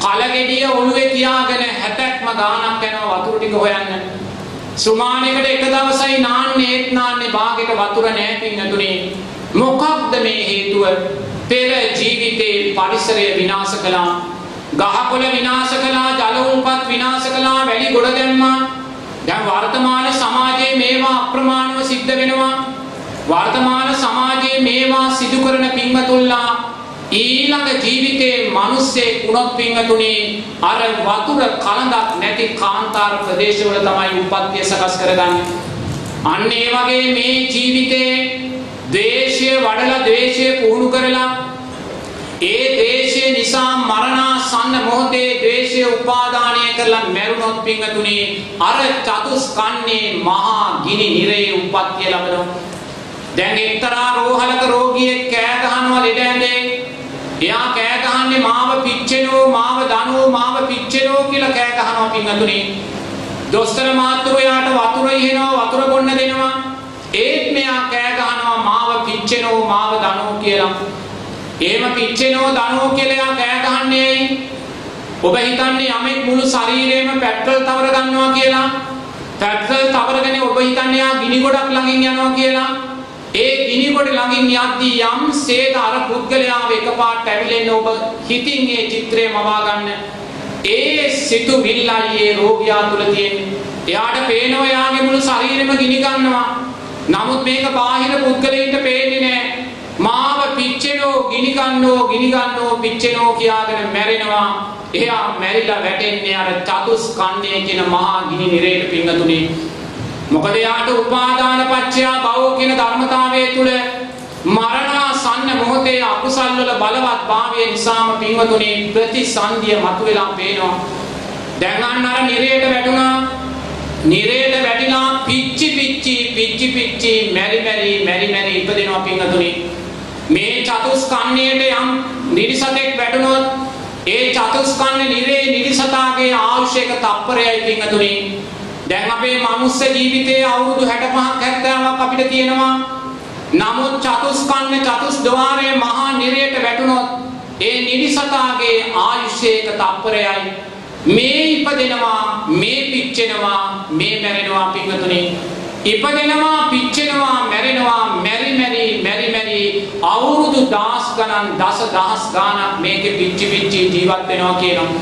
කලගෙඩිය ඔළුවේ තියාගෙන හැතැක්ම ගානක් යනවා වතුර ටික හොයන්න. සුමානයකට එක දවසයි නාන්නේ ඒත් නාන්නේ බාගෙට වතුර නැහැ පින්නතුනේ. මොකක්ද මේ හේතුව? පෙර ජීවිතේ පරිසරය විනාශ කළා. ගහකොළ විනාශ කළා, ජල උම්පත් විනාශ කළා, වැලි ගොඩ දැම්මා. දැන් වර්තමාන සමාජයේ මේවා අප්‍රමාණව සිද්ධ වෙනවා. වර්තමාන සමාජයේ මේවා සිදු කරන පින්වතුන්ලා ඊළඟ ජීවිතයේ මිනිස්සේ වුණොත් පින්වතුනි අර වතුර කලඳක් නැති කාන්තාර ප්‍රදේශවල තමයි උප්පත්තිය සකස් කරගන්නේ. අන්න ඒ වගේ මේ ජීවිතේ ද්වේෂය වඩලා ද්වේෂය පුහුණු කරලා ඒ ද්වේෂය නිසා මරණාසන්න මොහොතේ ද්වේෂය උපාදානය කරලා මැරුණොත් පින්වතුනි අර චතුස්කන්නේ මහා ගිනි නිරේ උප්පත්තිය ලබනවා. දැන් එක්තරා රෝහලක රෝගියෙක් කෑ ගහනවා ලෙඩ ඇඳේ. එයා කෑ ගහන්නේ මාව පිච්චෙනෝ මාව දනෝ මාව පිච්චෙනෝ කියලා කෑ ගහනවා පින්වතුනි. දොස්තර මාත්‍රු එයාට වතුර ඉහෙනවා වතුර බොන්න දෙනවා. ඒත් මෙයා කෑ ගහනවා මාව පිච්චෙනෝ මාව දනෝ කියලා. එහෙම පිච්චෙනෝ දනෝ කියලා එයා කෑ ගහන්නේ ඔබ හිතන්නේ යමෙක් මුළු ශරීරයම පෙට්‍රල් තවර ගන්නවා කියලා. පෙට්‍රල් තවරගෙන ඔබ හිතන්නේ එයා ගිනි ගොඩක් ළඟින් යනවා කියලා. ඒ ගිනි ගොඩ ළඟින් යද්දී යම් සේද අර පුද්ගලයාව එකපාරට ඇවිලෙන්න ඔබ හිතින් ඒ චිත්‍රය මවා ගන්න. ඒ සිතුවිල්ලයි ඒ රෝගියා තුල තියෙන්නේ. එයාට පේනවා එයාගේ මුළු ශරීරෙම ගිනි ගන්නවා. නමුත් මේක බාහිර පුද්ගලයින්ට පේන්නේ නැහැ. මාව පිච්චෙනෝ ගිනි ගන්නෝ ගිනි ගන්නෝ පිච්චෙනෝ කියාගෙන මැරෙනවා. එයා මැරිලා වැටෙන්නේ අර චතුස්කන්ධය කියන මහා ගිනි නිරේට පිංගතුනේ. මොකද යාට උපාදාන පත්‍යා භව කියන ධර්මතාවය තුල මරණාසන්න මොහොතේ අකුසල් වල බලවත් භාවය නිසාම පින්වතුනි ප්‍රතිසන්දිය මතුවලා පේනවා. දැන් අන්න අර නිරේට වැටුණා. නිරේට වැටිලා පිච්චි පිච්චි පිච්චි පිච්චි මෙරි මෙරි මෙරි මෙරි ඉපදෙනවා පින්වතුනි. මේ චතුස්කන්ධයට යම් නිරිසතෙක් වැටුණොත් ඒ චතුස්කන්ධ නිරේ නිරිසතාගේ ආයුෂයක තප්පරයයි පින්වතුනි. දැන් අපේ මනුස්ස ජීවිතයේ අවුරුදු 65ක් 70ක් අපිට තියෙනවා. නමුත් චතුස්කන්ධ චතුස්ද්වාරයේ මහා නිරයට වැටුනොත් ඒ නිරිසතාගේ ආයුෂයක තප්පරයයි. මේ ඉපදෙනවා මේ පිච්චෙනවා මේ මැරෙනවා පින්වතුනි. ඉපදෙනවා පිච්චෙනවා මැරෙනවා මැරි මැරි මැරි මැරි අවුරුදු දහස් ගණන් දස දහස් ගාණක් මේකේ පිච්චි පිච්චි ජීවත් වෙනවා කියනවා.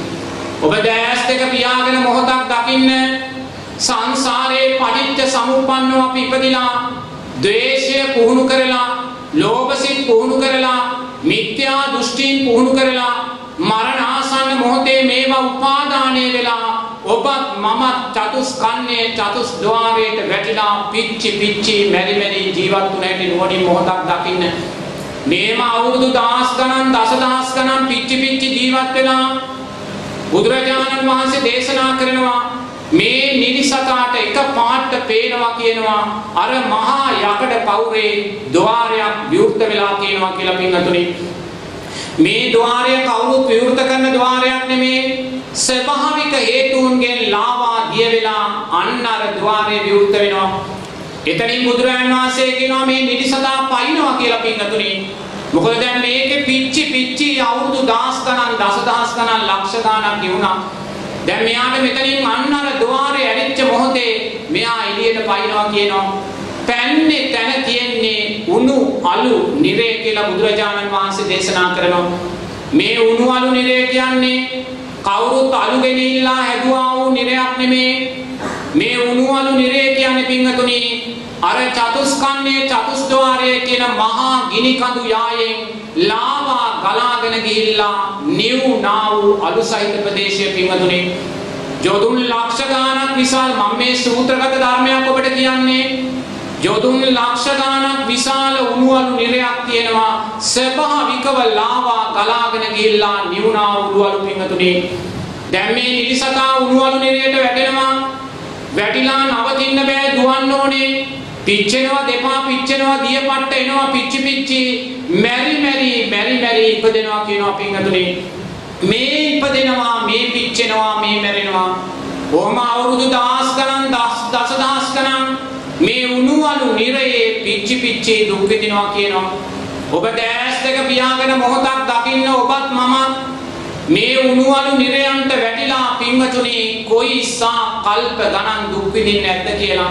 ඔබ දැස් දෙක පියාගෙන මොහොතක් දකින්න සංසාරේ පටිච්ච සමුප්පන්නව අපි ඉපදිලා ද්වේෂය පුහුණු කරලා ලෝභසිත පුහුණු කරලා මිත්‍යා දෘෂ්ටීන් පුහුණු කරලා මරණ ආසන්න මොහොතේ මේවා උපාදානය වෙලා ඔබත් මමත් චතුස්කන්නේ චතුස්ද්වාරයට වැටිලා පිච්චි පිච්චි මෙරි මෙරි ජීවත් වුණ හැටි නුවණින් මොහොතක් දකින්න. මේම අවුරුදු දහස් ගණන් දසදහස් ගණන් පිච්චි පිච්චි ජීවත් වෙලා බුදුරජාණන් වහන්සේ දේශනා කරනවා මේ නිරිසතාට එක පාට පේනවා කියනවා අර මහා යකඩ පවුරේ ద్వාරයක් විවෘත වෙලා කියනවා කියලා පින්වතුනි. මේ ద్వාරය කවුරුත් විවෘත කරන ద్వාරයක් නෙමේ. ස්වභාවික හේතුන්ගෙන් ලාවා දිය වෙලා අන්න අර ద్వාරය විවෘත වෙනවා. එතනින් බුදුරජාණන් වහන්සේ කියනවා මේ නිරිසතා පයින්නවා කියලා පින්වතුනි. මොකද දැන් මේකේ පිච්චි පිච්චි අවුරුදු 10 ගණන් දසදහස් ගණන් ලක්ෂ ගණන් ගිහුණා දැන් මෙයාට මෙතනින් අන්න අර ద్వාරේ ඇරිච්ච මොහොතේ මෙයා එළියට පයින්නවා කියනවා. පැන්නේ තැන තියෙන්නේ උණු අලු නිරේ කියලා බුදුරජාණන් වහන්සේ දේශනා කරනවා. මේ උණු අලු නිරේ කියන්නේ කවුරුත් අලු ගෙනිල්ලා හැදුවා වූ නිරයක් නෙමේ. මේ උණු අලු නිරේ කියන්නේ පින්වතුනි අර චතුස්කන්නේ චතුස්ද්වාරයේ කියන මහා ගිනි කඳු යායෙන් ලාවා ගලාගෙන ගිහිල්ලා නිව් නා වූ අලු සහිත ප්‍රදේශයේ පින්වතුනි. යොදුන් ලක්ෂ ගාණක් විශාල මම මේ සූත්‍රගත ධර්මයක් ඔබට කියන්නේ. යොදුන් ලක්ෂ ගාණක් විශාල උණු අලු නිරයක් තියෙනවා. ස්වභාවිකව ලාවා ගලාගෙන ගිහිල්ලා නිව් නා වූ අලු පින්වතුනි. දැන් මේ නිරිසතා උණු අලු නිරයට වැටෙනවා. වැටිලා නවතින්න බෑ දුවන්න ඕනේ. පිච්චෙනවා දෙපා පිච්චෙනවා දියපට්ට එනවා පිච්චි පිච්චි මැරි මැරි මැරි මැරි ඉපදෙනවා කියනවා පින්වතුනි. මේ ඉපදෙනවා මේ පිච්චෙනවා මේ මැරෙනවා. කොහොම අවුරුදු දහස් ගණන් දස දහස් ගණන් මේ උණු අලු නිරයේ පිච්චි පිච්චි දුක් විඳිනවා කියනවා. ඔබ දැස් දෙක පියාගෙන මොහොතක් දකින්න ඔබත් මමත් මේ උණුවලු නිරයන්ට වැටිලා පින්වතුනි කොයිසා කල්ප ගණන් දුක් විඳින්නේ නැද්ද කියලා.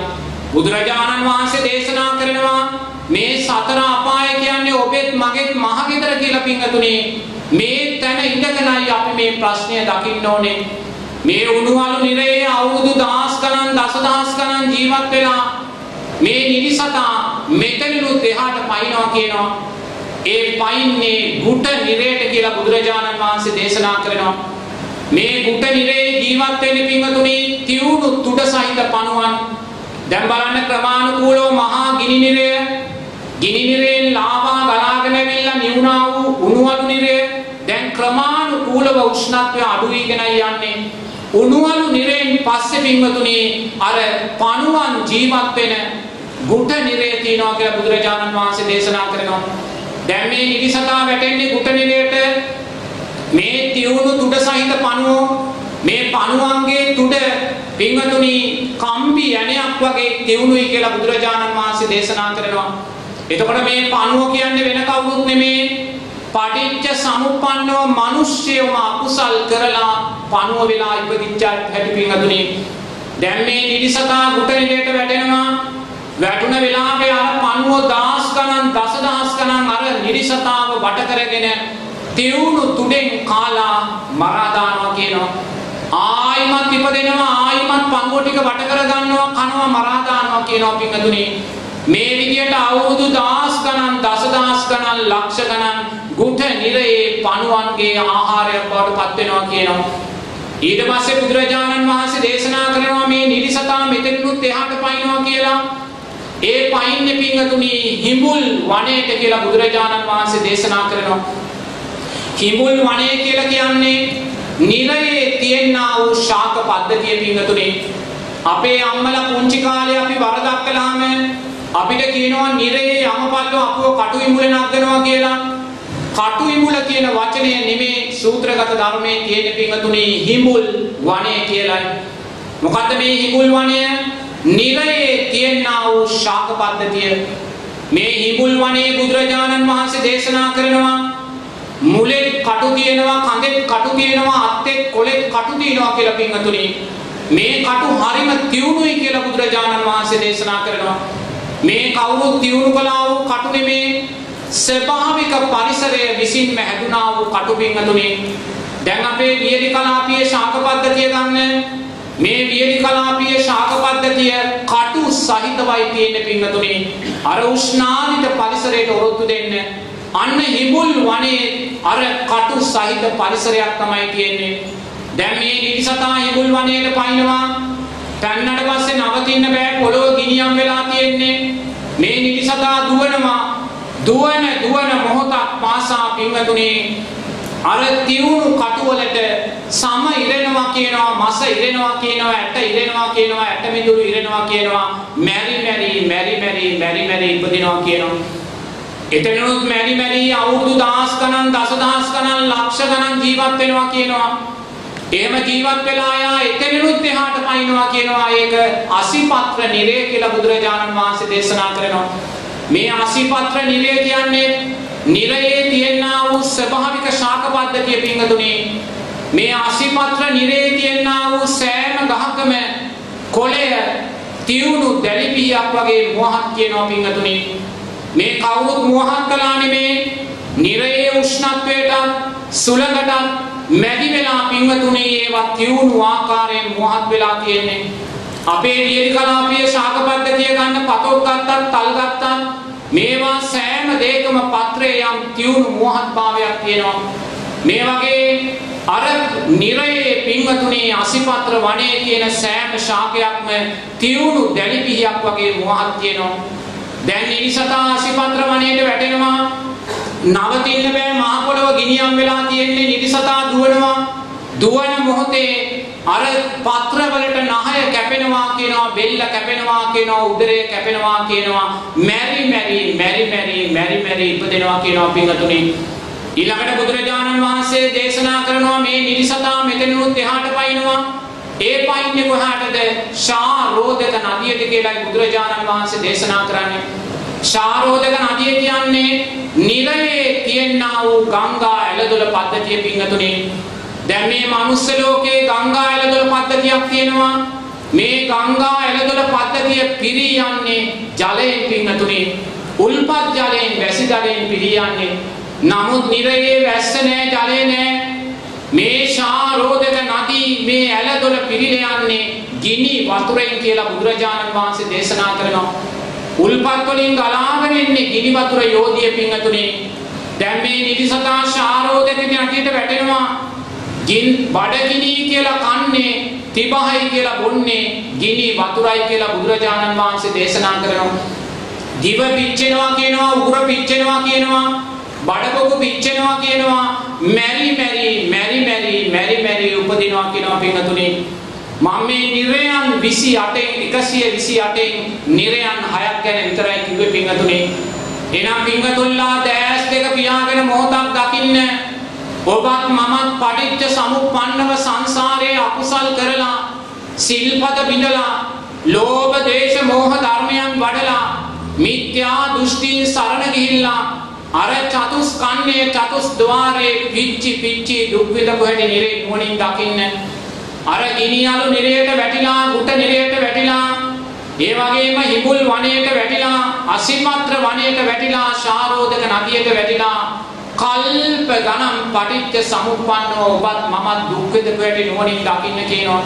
බුදුරජාණන් වහන්සේ දේශනා කරනවා මේ සතර අපාය කියන්නේ ඔබෙත් මගෙත් මහගෙදර කියලා පින්වතුනි මේ තැන ඉඳගෙනයි අපි මේ ප්‍රශ්නය දකින්න ඕනේ. මේ උණුවලු නිරයේ අවුරුදු දහස් ගණන් දසදහස් ගණන් ජීවත් වෙලා මේ නිරිසතා මෙතනිනුත් එහාට පයින්නවා කියනවා. ඒ පයින්නේ ගුට නිරයට කියලා බුදුරජාණන් වහන්සේ දේශනා කරනවා. මේ ගුට නිරේ ජීවත් වෙන්න පින්වතුනි තියුණු තුඩ සහිත පණුවන්. දැන් බලන්න ක්‍රමානුකූලව මහා ගිනි නිරය ගිනි නිරයෙන් ලාවා ගලාගෙන ඇවිල්ලා නිවුණා වූ උණුවලු නිරය දැන් ක්‍රමානුකූලව උෂ්ණත්වය අඩු වීගෙනයි යන්නේ. උණුවලු නිරයෙන් පස්සේ පින්වතුනි අර පණුවන් ජීවත් වෙන ගුට නිරය තියනවා කියලා බුදුරජාණන් වහන්සේ දේශනා කරනවා. දැන් මේ නිදිසතා වැටෙන්නේ ගුට නිරයට. මේ තියුණු තුඩ සහිත පණුව මේ පණුවන්ගේ තුඩ පින්වතුනි කම්බි යණයක් වගේ තියුණුයි කියලා බුදුරජාණන් වහන්සේ දේශනා කරනවා. එතකොට මේ පණුව කියන්නේ වෙන කවුරුත් නෙමේ. පටිච්ච සමුප්පන්නව මිනිස්සයම අකුසල් කරලා පණුව වෙලා ඉපදිච්ච හැටි පින්වතුනි. දැන් මේ නිදිසතා ගුට නිරයට වැටෙනවා. වැටුණ වෙලාවේ අර පණුව දහස් ගණන් දසදහස් ගණන් අර නිරිසතාව වට කරගෙන තියුණු තුඩෙන් කාලා මරා දානවා කියනවා. ආයිමත් ඉපදෙනවා ආයිමත් පංගුව ටික වට කර ගන්නවා කනවා මරා දානවා කියනවා පිංගතුනි මේ විදියට අවුරුදු දහස් ගණන් දසදහස් ගණන් ලක්ෂ ගණන් ගුට නිරයේ පණුවන්ගේ ආහාරයක් බවට පත් වෙනවා කියනවා. ඊට පස්සේ බුදුරජාණන් වහන්සේ දේශනා කරනවා මේ නිරිසතා මෙතනිනුත් එහාට පයින්නවා කියලා. ඒ පයින්නේ පිංගතුනි හිඹුල් වනයේට කියලා බුදුරජාණන් වහන්සේ දේශනා කරනවා. හිඹුල් වනය කියලා කියන්නේ නිරයේ තියෙනා වූ ශාක පද්ධතිය පිංගතුනි. අපේ අම්මලා පුංචි කාලේ අපි වරදක් කළාම අපිට කියනවා නිරයේ යමපල්ලෝ අපුව කටු ඉඹුලේ නගනවා කියලා. කටු ඉඹුල කියන වචනය නෙමේ සූත්‍රගත ධර්මයේ තියෙන පිංගතුනි හිඹුල් වනය කියලායි. මොකද්ද මේ හිඹුල් වනය? නිරයේ තියෙනා වූ ශාක පද්ධතිය මේ හිඹුල් වනයේ බුදුරජාණන් වහන්සේ දේශනා කරනවා මුලෙත් කටු තියෙනවා කඳෙත් කටු තියෙනවා අත්තෙත් කොලෙත් කටු තියෙනවා කියලා පින්වතුනි. මේ කටු හරිම තියුණුයි කියලා බුදුරජාණන් වහන්සේ දේශනා කරනවා. මේ කවුරුත් තියුණු කළා වූ කටු නෙමේ. ස්වභාවික පරිසරය විසින්ම හැදුනා වූ කටු පින්වතුනි. දැන් අපේ වියලි කලාපයේ ශාක පද්ධතිය ගන්න. මේ වියලි කලාපීය ශාක පද්ධතිය කටු සහිතවයි තියෙන්නේ පින්වතුනි. අර උෂ්ණානිත පරිසරයට ඔරොත්තු දෙන්න. අන්න හිඹුල් වනයේ අර කටු සහිත පරිසරයක් තමයි තියෙන්නේ. දැන් මේ නිරිසතා හිඹුල් වනයේට පයින්නවා. පැන්නට පස්සේ නවතින්න බෑ පොළොව ගිනියම් වෙලා තියෙන්නේ. මේ නිරිසතා දුවනවා. දුවන දුවන මොහොතක් පාසා පින්වතුනි අර තියුණු කටුවලට සම ඉරෙනවා කියනවා මස ඉරෙනවා කියනවා ඇට ඉරෙනවා කියනවා ඇට මිදුළු ඉරෙනවා කියනවා මැරි මැරි මැරි මැරි මැරි මැරි ඉපදිනවා කියනවා එතනොත් මැරි මැරි අවුරුදු දහස් ගණන් දසදහස් ගණන් ලක්ෂ ගණන් ජීවත් වෙනවා කියනවා. එහෙම ජීවත් වෙලා ආයා එතනිනුත් එහාට පයින්නවා කියනවා. ඒක අසිපත්‍ර නිරය කියලා බුදුරජාණන් වහන්සේ දේශනා කරනවා. මේ අසිපත්‍ර නිරය කියන්නේ නිරයේ තියෙනා වූ ස්වභාවික ශාක පද්ධතිය පිංගතුනේ. මේ අසිපත්‍ර නිරයේ තියෙනා වූ සෑම ගහකම කොළය තියුණු දැලිපියක් වගේ මොහක් කියනවා පිංගතුනේ. මේ කවුරුත් මොහක් කළා නෙමේ නිරයේ උෂ්ණත්වයට සුළඟට මැදි වෙලා පිංගතුනේ ඒවා තියුණු ආකාරයෙන් මොහක් වෙලා තියෙන්නේ අපේ වියලි කලාපයේ ශාක පද්ධතිය ගන්න පතොත් ගත්තත් තල් ගත්තත් මේවා සෑම දෙයකම පත්‍රයේ යම් තියුණු මෝහත්භාවයක් තියෙනවා. මේ වගේ අර නිරයේ පින්වතුනේ අසිපත්‍ර වනයේ තියෙන සෑම ශාකයක්ම තියුණු දැලි පිහියක් වගේ මෝහත් තියෙනවා. දැන් නිසතා අසිපත්‍ර වනයේට වැටෙනවා. නවතින්න බෑ මහ පොළව ගිනියම් වෙලා තියෙන්නේ නිරිසතා දුවනවා. දුවන මොහොතේ අර පත්‍රවලට නහය කැපෙනවා කියනවා බෙල්ල කැපෙනවා කියනවා උදරය කැපෙනවා කියනවා මැරි මැරි මැරි මැරි මැරි මැරි ඉපදෙනවා කියනවා පින්වතුනි ඊළඟට බුදුරජාණන් වහන්සේ දේශනා කරනවා මේ නිරිසතා මෙතනුත් එහාට පයින්නවා ඒ පයින්නේ කොහාටද ශාරෝධක නදියට කියලායි බුදුරජාණන් වහන්සේ දේශනා කරන්නේ ශාරෝධක නදිය කියන්නේ නිරයේ තියෙනා වූ ගංගා ඇලදොල පද්ධතිය පින්වතුනි දැන් මේ මනුස්ස ලෝකේ ගංගා ඇලදොල පද්ධතියක් තියෙනවා. මේ ගංගා ඇලදොල පද්ධතිය පිරී යන්නේ ජලයෙන් පින්නතුනේ. උල්පත් ජලයෙන් වැසි ජලයෙන් පිරී යන්නේ. නමුත් නිරයේ වැස්ස නැහැ ජලය නැහැ. මේ ශාරෝධක නදී මේ ඇලදොල පිරිලා යන්නේ ගිනි වතුරෙන් කියලා බුදුරජාණන් වහන්සේ දේශනා කරනවා. උල්පත් වලින් ගලාගෙන එන්නේ ගිනි වතුර යෝධිය පිංගතුනේ. දැන් මේ නිදිසතා ශාරෝධක නදියට වැටෙනවා. ගින් බඩගිනි කියලා කන්නේ තිබහයි කියලා බොන්නේ ගිනි වතුරයි කියලා බුදුරජාණන් වහන්සේ දේශනා කරනවා. දිව පිච්චෙනවා කියනවා උගුර පිච්චෙනවා කියනවා බඩකොකු පිච්චෙනවා කියනවා මැරි මැරි මැරි මැරි මැරි මැරි උපදිනවා කියනවා පින්තුනේ මම මේ නිරයන් 28න් 128න් නිරයන් 6ක් ගැන විතරයි කිව්වේ පින්තුනේ එනම් පින්තුල්ලා දැස් දෙක පියාගෙන මොහොතක් දකින්න ඔබත් මමත් පටිච්ච සමුප්පන්නව සංසාරයේ අකුසල් කරලා සිල්පද බිඳලා ලෝභ දේශ මොහ ධර්මයන් වඩලා මිත්‍යා දෘෂ්ටි සරණ ගිහිල්ලා අර චතුස්කන්නේ චතුස්ද්වාරේ පිච්චි පිච්චි දුක් විඳපු හැටි නිරේ නුවණින් දකින්න. අර ගිනියලු නිරේට වැටිලා ගුට නිරේට වැටිලා ඒ වගේම හිඟුල් වනයේට වැටිලා අසිපත්‍ර වනයේට වැටිලා ශාරෝදක නදියට වැටිලා කල්ප ගණන් පටිච්ච සමුප්පන්නව ඔබත් මමත් දුක් විඳපු හැටි නුවණින් දකින්න කියනවා.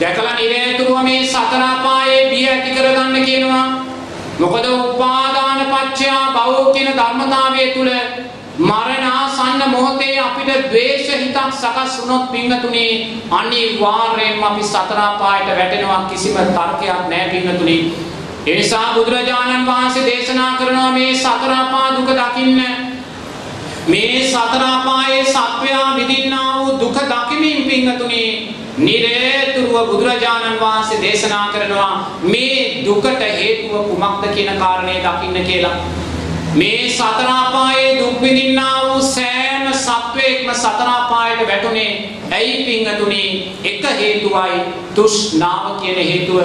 දැකලා නිරේතුරුව මේ සතර අපායේ බිය ඇති කරගන්න කියනවා. මොකද උපාදාන පත්‍යා භවෝ කියන ධර්මතාවය තුල මරණාසන්න මොහොතේ අපිට ද්වේෂ හිතක් සකස් වුණොත් පින්නතුනේ අනිවාර්යයෙන්ම අපි සතර පායට වැටෙනවා කිසිම තර්කයක් නැහැ පින්නතුනේ. ඒ නිසා බුදුරජාණන් වහන්සේ දේශනා කරනවා මේ සතර පා දුක දකින්න. මේ සතර පායේ සත්වයා විඳින්නා වූ දුක දකිමින් පින්නතුනේ නිරේතුරුව බුදුරජාණන් වහන්සේ දේශනා කරනවා මේ දුකට හේතුව කුමක්ද කියන කාරණේ දකින්න කියලා. මේ සතර අපායේ දුක් විඳින්නා වූ සෑම සත්වයක්ම සතර අපායට වැටුනේ ඇයි පිංගතුනි එක හේතුවයි තෘෂ්ණාව කියන හේතුව.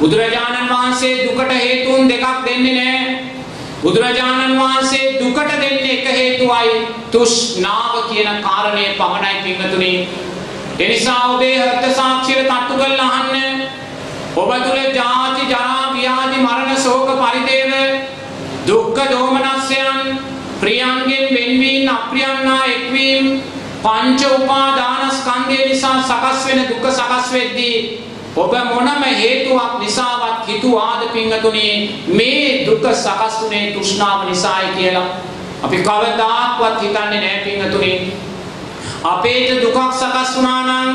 බුදුරජාණන් වහන්සේ දුකට හේතුන් දෙකක් දෙන්නේ නැහැ. බුදුරජාණන් වහන්සේ දුකට දෙන්නේ එක හේතුවයි තෘෂ්ණාව කියන කාරණය පමණයි පිංගතුනි. එනිසා ඔබේ හෘද සාක්ෂියට තට්ටු කරලා අහන්න. ඔබ තුල ජාති ජරා ව්‍යාධි මරණ ශෝක පරිදේව දුක්ඛ දෝමනස්යන් ප්‍රියංගෙන් වෙන්වීම අප්‍රියන්නා එක්වීම පංච උපාදානස්කන්ධය නිසා සකස් වෙන දුක සකස් වෙද්දී ඔබ මොනම හේතුවක් නිසාවත් හිතුවාද පිංගතුනි මේ දුක සකස් වුනේ තෘෂ්ණාව නිසායි කියලා අපි කවදාක්වත් හිතන්නේ නැහැ පිංගතුනි අපේට දුකක් සකස් වුණා නම්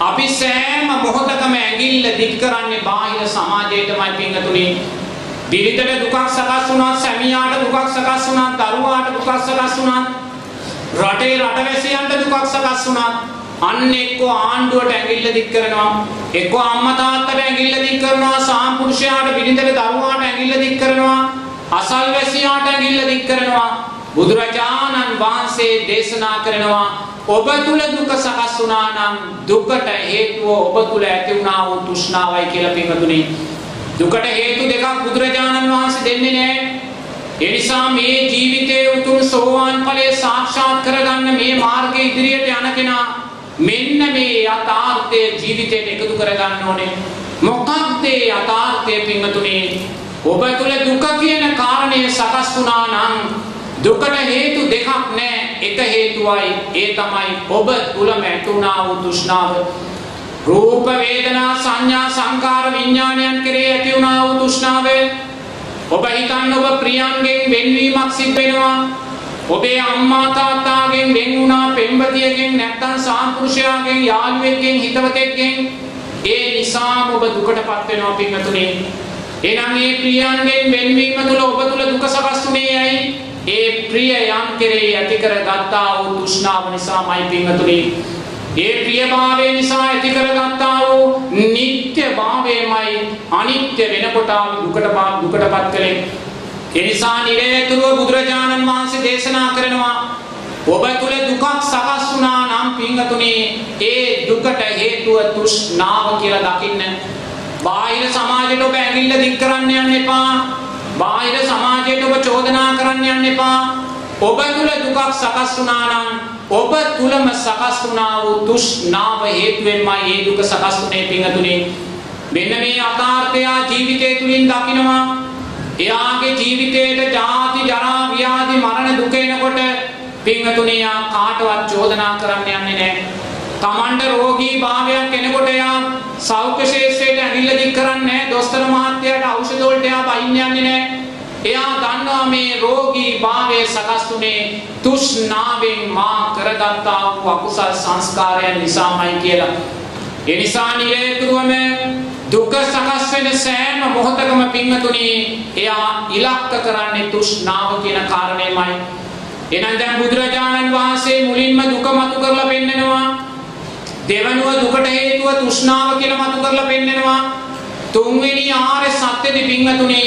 අපි සෑම මොහොතකම ඇඟිල්ල දික් කරන්නේ බාහිර සමාජයටමයි පිංගතුනි. දිලිතට දුකක් සකස් වුණා, සැමියාට දුකක් සකස් වුණා, දරුවාට දුකක් සකස් වුණා, රටේ රටවැසියන්ට දුකක් සකස් වුණා. අන්න එක්කෝ ආණ්ඩුවට ඇඟිල්ල දික් කරනවා, එක්කෝ අම්මා තාත්තට ඇඟිල්ල දික් කරනවා, සාම්පුරුෂයාට පිළිතර දරුවාට ඇඟිල්ල දික් කරනවා, අසල්වැසියාට ඇඟිල්ල දික් කරනවා. බුදුරජාණන් වහන්සේ දේශනා කරනවා ඔබ තුල දුක සකස් වුණා නම් දුකට හේතුව ඔබ තුල ඇති වුණා වූ තෘෂ්ණාවයි කියලා පින්වතුනි. දුකට හේතු දෙකක් බුදුරජාණන් වහන්සේ දෙන්නේ නැහැ. ඒ නිසා මේ ජීවිතයේ උතුම් සෝවාන් ඵලය සාක්ෂාත් කරගන්න මේ මාර්ගයේ ඉදිරියට යන කෙනා මෙන්න මේ යථාර්ථය ජීවිතයට එකතු කරගන්න ඕනේ. මොකක්ද ඒ යථාර්ථය පින්වතුනි? ඔබ තුල දුක කියන කාරණය සකස් වුණා නම් දුකට හේතු දෙකක් නෑ. එක හේතුවයි ඒ තමයි ඔබ තුලම ඇතුණා වූ තෘෂ්ණාව. රූප වේදනා සංඥා සංකාර විඥානයන් කෙරේ ඇති වුණා වූ තෘෂ්ණාව. ඔබ හිතන්න ඔබ ප්‍රියන්ගෙන් වෙන්වීමක් සිද්ධ වෙනවා. ඔබේ අම්මා තාත්තාගෙන් වෙන් වුණා පෙම්වතියගෙන් නැත්නම් සාම්පුරුෂයාගෙන් යාළුවෙක්ගෙන් හිතවතෙක්ගෙන්. ඒ නිසාම ඔබ දුකටපත් වෙනවා පින්වතුනි. එනම් මේ ප්‍රියන්ගෙන් වෙන්වීම තුළ ඔබ තුළ දුක සකස් වුණේ ඇයි? ඒ ප්‍රියයන් කෙරෙහි ඇති කර ගත්තා වූ තෘෂ්ණාව නිසාමයි පින්වතුනි. ඒ ප්‍රියභාවය නිසා ඇති කර ගත්තා වූ නিত্য භාවයමයි අනිත්‍ය වෙනකොට දුකට දුකටපත් කලේ. ඒ නිසා නිරේතුරුව බුදුරජාණන් වහන්සේ දේශනා කරනවා ඔබ තුල දුකක් සකස් වුණා නම් පින්වතුනි ඒ දුකට හේතුව තෘෂ්ණාව කියලා දකින්න. බාහිර සමාජයට ඔබ ඇඟිල්ල දික් කරන්න යන්න එපා. බාහිර සමාජයට ඔබ චෝදනා කරන්න යන්න එපා. ඔබ තුල දුකක් සකස් වුණා නම් ඔබ තුලම සකස් වුණා වූ තෘෂ්ණාව හේතුවෙන්මයි මේ දුක සකස් වුනේ පිංගතුනි. මෙන්න මේ අතාර්ථය ජීවිතය තුලින් දකිනවා. එයාගේ ජීවිතේට ජාති ජරා ව්‍යාධි මරණ දුක එනකොට පිංගතුනි යා කාටවත් චෝදනා කරන්න යන්නේ නැහැ. තමන්ට රෝගී භාවයක් එනකොට එයා සෞඛ්‍ය ශාස්ත්‍රයට ඇවිල්ලා දික් කරන්නේ නැහැ. දොස්තර මහත්තයාට ඖෂධ වලට එයා බයින් යන්නේ නැහැ. එයා දන්නවා මේ රෝගී භාවය සකස්ුනේ තුෂ්ණාවෙන් මා කරගත්තා වූ අකුසල් සංස්කාරයන් නිසාමයි කියලා. ඒ නිසා නිරේතුරුවම දුක සකස් වෙන සෑම මොහොතකම පින්වතුනි එයා ඉලක්ක කරන්නේ තුෂ්ණාව කියන කාරණේමයි. එහෙනම් දැන් බුදුරජාණන් වහන්සේ මුලින්ම දුක මතු කරලා පෙන්නනවා. දෙවනුව දුකට හේතුව තෘෂ්ණාව කියලා මතු කරලා පෙන්නනවා. තුන්වෙනි ආර්ය සත්‍යෙදි පින්වතුනි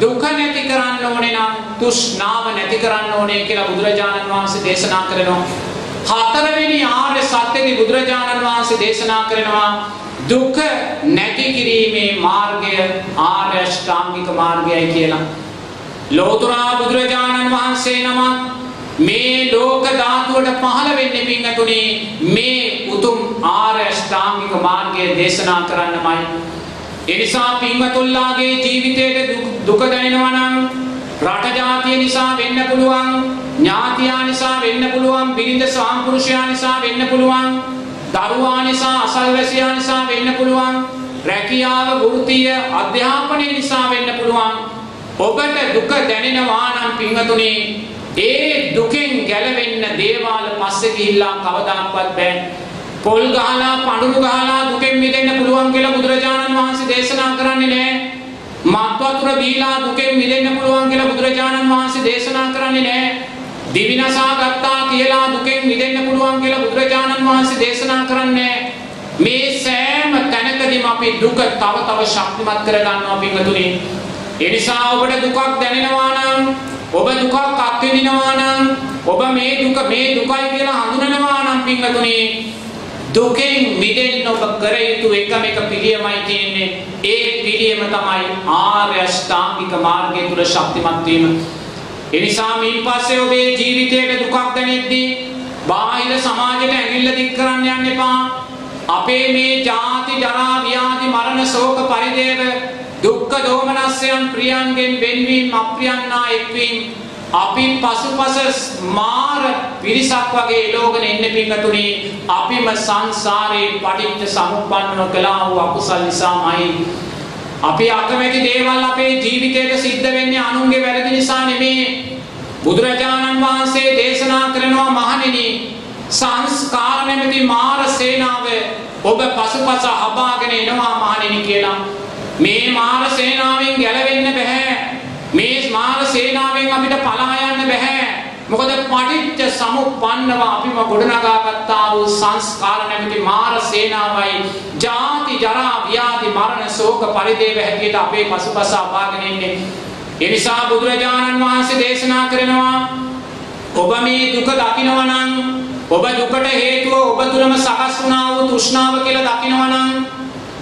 දුක නැති කරන්න ඕනේ නම් තෘෂ්ණාව නැති කරන්න ඕනේ කියලා බුදුරජාණන් වහන්සේ දේශනා කරනවා. හතරවෙනි ආර්ය සත්‍යෙදි බුදුරජාණන් වහන්සේ දේශනා කරනවා දුක නැති කිරීමේ මාර්ගය ආර්ය ශ්‍රාමික මාර්ගයයි කියලා. ලෝතර බුදුරජාණන් වහන්සේ නමක් මේ ලෝක ධාතුවට පහළ වෙන්නේ පින්වතුනි මේ උතුම් ආර්ය ශ්‍රාමික මාර්ගය දේශනා කරන්නමයි. එනිසා පින්වතුල්ලාගේ ජීවිතයට දුක දැනෙනවා නම් රට ජාතිය නිසා වෙන්න පුළුවන් ඥාතියා නිසා වෙන්න පුළුවන් බිරිඳ සාම්පුරුෂයා නිසා වෙන්න පුළුවන් දරුවා නිසා අසල්වැසියා නිසා වෙන්න පුළුවන් රැකියාව වෘත්තීය අධ්‍යාපනය නිසා වෙන්න පුළුවන්. ඔබට දුක දැනෙනවා නම් පින්වතුනි ඒ දුකෙන් ගැලවෙන්න දේවාල පස්සේ ගිහිල්ලා කවදාවත් බෑ. පොල් ගහලා පඳුරු ගහලා දුකෙන් මිදෙන්න පුළුවන් කියලා බුදුරජාණන් වහන්සේ දේශනා කරන්නේ නැහැ. මත් වතුර බීලා දුකෙන් මිදෙන්න පුළුවන් කියලා බුදුරජාණන් වහන්සේ දේශනා කරන්නේ නැහැ. දිවිනසා ගත්තා කියලා දුකෙන් මිදෙන්න පුළුවන් කියලා බුදුරජාණන් වහන්සේ දේශනා කරන්නේ මේ සෑම තැනකදීම අපි දුක තව තව ශක්තිමත් කර ගන්නවා පින්වතුනි. ඒ නිසා ඔබට දුකක් දැනෙනවා නම් ඔබ දුකක් අත්විඳිනවා නම් ඔබ මේ දුක මේ දුකයි කියලා හඳුනනවා නම් පින්වතුනි දුකෙන් මිදෙන්න ඔබ කර යුතු එකම එක පිළියමයි තියෙන්නේ ඒ පිළියම තමයි ආර්ය අෂ්ටාංගික මාර්ගය තුල ශක්තිමත් වීම. ඒ නිසා මින් පස්සේ ඔබේ ජීවිතයට දුකක් දැනෙද්දී බාහිර සමාජයට ඇඟිල්ල දික් කරන්න යන්න එපා. අපේ මේ ජාති ජරා ව්‍යාධි මරණ ශෝක පරිදේව දුක්ඛ දෝමනස්යන් ප්‍රියන්ගෙන් වෙන්වීම අප්‍රියන්නා එක්වීම අපි පසුපස මාර පිරිසක් වගේ එලෝගෙන එන්න පින්නතුනි අපිම සංසාරේ පටිච්ච සමුප්පන්නව කළා වූ අකුසල් නිසාමයි. අපි අකමැති දේවල් අපේ ජීවිතේට සිද්ධ වෙන්නේ අනුන්ගේ වැරදි නිසා නෙමේ. බුදුරජාණන් වහන්සේ දේශනා කරනවා මහණෙනි සංස්කාර නැමැති මාර සේනාව ඔබ පසුපස හබාගෙන එනවා මහණෙනි කියලා. මේ මාර සේනාවෙන් ගැලවෙන්න බෑ මේ මාන සේනාවෙන් අපිට පලා යන්න බෑ. මොකද පටිච්ච සමුප්පන්නව අපිම ගොඩනගාගත්තා වූ සංස්කාර නැමැති මාර සේනාවයි ජාති ජරා ව්‍යාධි මරණ ශෝක පරිදේව හැටියට අපේ පසුපස අපාගෙන ඉන්නේ. ඒ නිසා බුදුරජාණන් වහන්සේ දේශනා කරනවා ඔබ මේ දුක දකිනවා නම් ඔබ දුකට හේතුව ඔබ තුලම සකස් වුණා වූ තෘෂ්ණාව කියලා දකිනවා නම්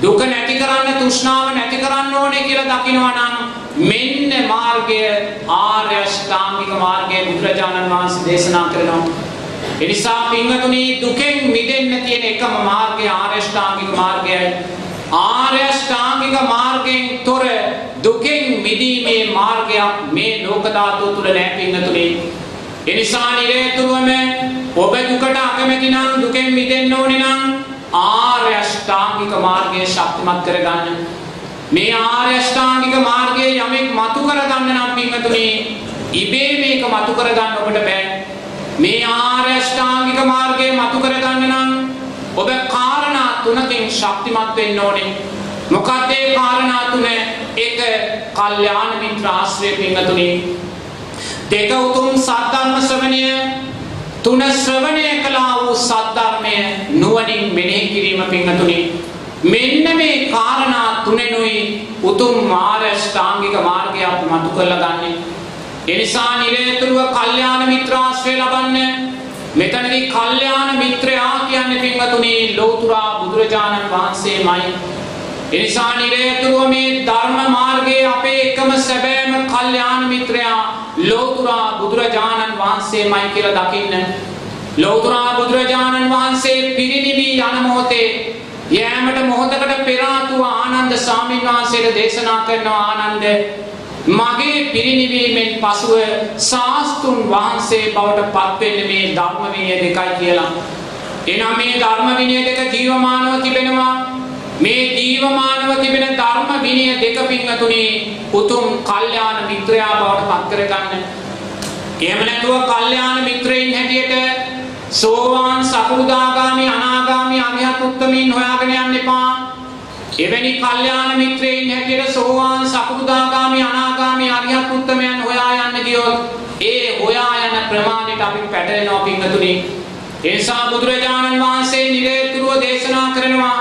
දුක නැති කරන්න තෘෂ්ණාව නැති කරන්න ඕනේ කියලා දකිනවා නම් මෙන්න මාර්ගය ආර්ය අෂ්ටාංගික මාර්ගය බුදුරජාණන් වහන්සේ දේශනා කරනවා. ඒ නිසා පින්වතුනි දුකෙන් මිදෙන්න තියෙන එකම මාර්ගය ආර්ය අෂ්ටාංගික මාර්ගයයි. ආර්ය අෂ්ටාංගික මාර්ගයෙන් තොර දුකෙන් මිදීමේ මාර්ගයක් මේ ලෝක ධාතුව තුල නැහැ පින්වතුනි. ඒ නිසා නිරේතුරුවම ඔබ දුකට අකමැති නම් දුකෙන් මිදෙන්න ඕනේ නම් ආර්ය අෂ්ටාංගික මාර්ගය ශක්තිමත් කරගන්න. මේ ආර්ය අෂ්ටාංගික මාර්ගයේ යමෙක් මතු කරගන්න නම් පින්වතුනි ඉබේ මේක මතු කරගන්න ඔබට බෑ. මේ ආර්ය අෂ්ටාංගික මාර්ගයේ මතු කරගන්න නම් ඔබ කාරණා තුනකින් ශක්තිමත් වෙන්න ඕනේ. මොකක්ද ඒ කාරණා තුන? එක කල්යාණ මිත්‍ර ආශ්‍රය පින්වතුනි. දෙක උතුම් සද්ධර්ම ශ්‍රවණය තුන ශ්‍රවණය කළා වූ සද්ධර්මය නුවණින් මෙනෙහි කිරීම පින්වතුනි. මෙන්න මේ කාරණා තුනෙනුයි උතුම් මාර්ගෂ්ටාංගික මාර්ගය අපි මතු කරලා ගන්නෙ. ඒ නිසා නිරේතුරුව කල්යාණ මිත්‍රාශ්‍රය ලබන්න. මෙතනදී කල්යාණ මිත්‍රයා කියන්නේ පින්වතුනි ලෝතුරා බුදුරජාණන් වහන්සේමයි. ඒ නිසා නිරේතුරුව මේ ධර්ම මාර්ගයේ අපේ එකම සැබෑම කල්යාණ මිත්‍රයා ලෝතුරා බුදුරජාණන් වහන්සේමයි කියලා දකින්න. ලෞතර බුදුරජාණන් වහන්සේ පිරිනිවී යන මොහොතේ යෑමට මොහොතකට පෙර ආතුව ආනන්ද ස්වාමීන් වහන්සේට දේශනා කරනවා ආනන්ද මගේ පිරිනිවීමෙන් පසුව ශාස්තුන් වහන්සේ බවට පත්වෙන්න මේ ධර්ම විනය දෙකයි කියලා. එනම් මේ ධර්ම විනය දෙක ජීවමානව තිබෙනවා. මේ ජීවමානව තිබෙන ධර්ම විනය දෙක පින්වතුනි උතුම් කල්යාණ මිත්‍රයා බවට පත් කරගන්න. එහෙම නැතුව කල්යාණ මිත්‍රයින් හැටියට සෝවාන් සකෘදාගාමි අනාගාමි අරිහත් උත්තමීන් හොයාගෙන යන්න එපා. එවැනි කල්යාණ මිත්‍රයින් හැටියට සෝවාන් සකෘදාගාමි අනාගාමි අරිහත් උත්තමයන් හොයා යන්න ගියොත් ඒ හොයා යන ප්‍රමාණයට අපි පැටලෙනවා පින්වතුනි. ඒ නිසා බුදුරජාණන් වහන්සේ නිරේතුරුව දේශනා කරනවා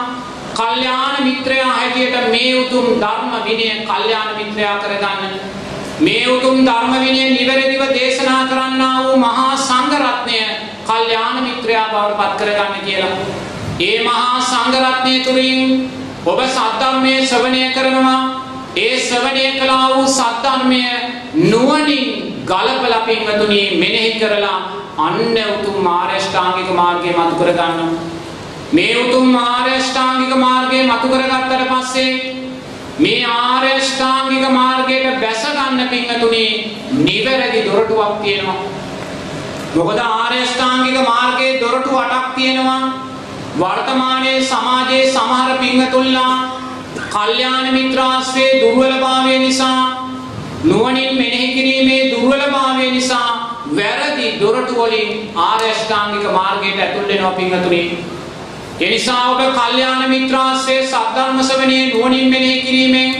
කල්යාණ මිත්‍රයා හැටියට මේ උතුම් ධර්ම විනය කල්යාණ මිත්‍රයා කරගන්න. මේ උතුම් ධර්ම විනය නිවැරදිව දේශනා කරන්නා වූ මහා සංඝ රත්නය කල්යාණ මිත්‍රයා බවට පත් කරගන්න කියලා. ඒ මහා සංඝ රත්නය තුලින් ඔබ සද්ධර්මයේ ශ්‍රවණය කරනවා. ඒ ශ්‍රවණය කළා වූ සද්ධර්මය නුවණින් ගලපලා පින්වතුනි මෙනෙහි කරලා අන්න උතුම් ආරෂ්ඨාංගික මාර්ගය මතු කර ගන්නවා. මේ උතුම් ආරෂ්ඨාංගික මාර්ගය මතු කරගත්තට පස්සේ මේ ආරෂ්ඨාංගික මාර්ගයට බැස ගන්න පින්වතුනි නිවැරදි දොරටුවක් තියෙනවා. මොකද ආර්ය ශ්‍රාංගික මාර්ගයේ දොරටු 8ක් තියෙනවා. වර්තමානයේ සමාජයේ සමහර පින්වතුන්ලා කල්යාණ මිත්‍රාශ්‍රයේ දුර්වලභාවය නිසා නුවණින් මෙනෙහි කිරීමේ දුර්වලභාවය නිසා වැරදි දොරටු වලින් ආර්ය ශ්‍රාංගික මාර්ගයට ඇතුල් වෙනවා පින්වතුනි. ඒ නිසා ඔබ කල්යාණ මිත්‍රාශ්‍රයේ සද්ධර්ම ශ්‍රවණයේ නුවණින් මෙනෙහි කිරීමෙන්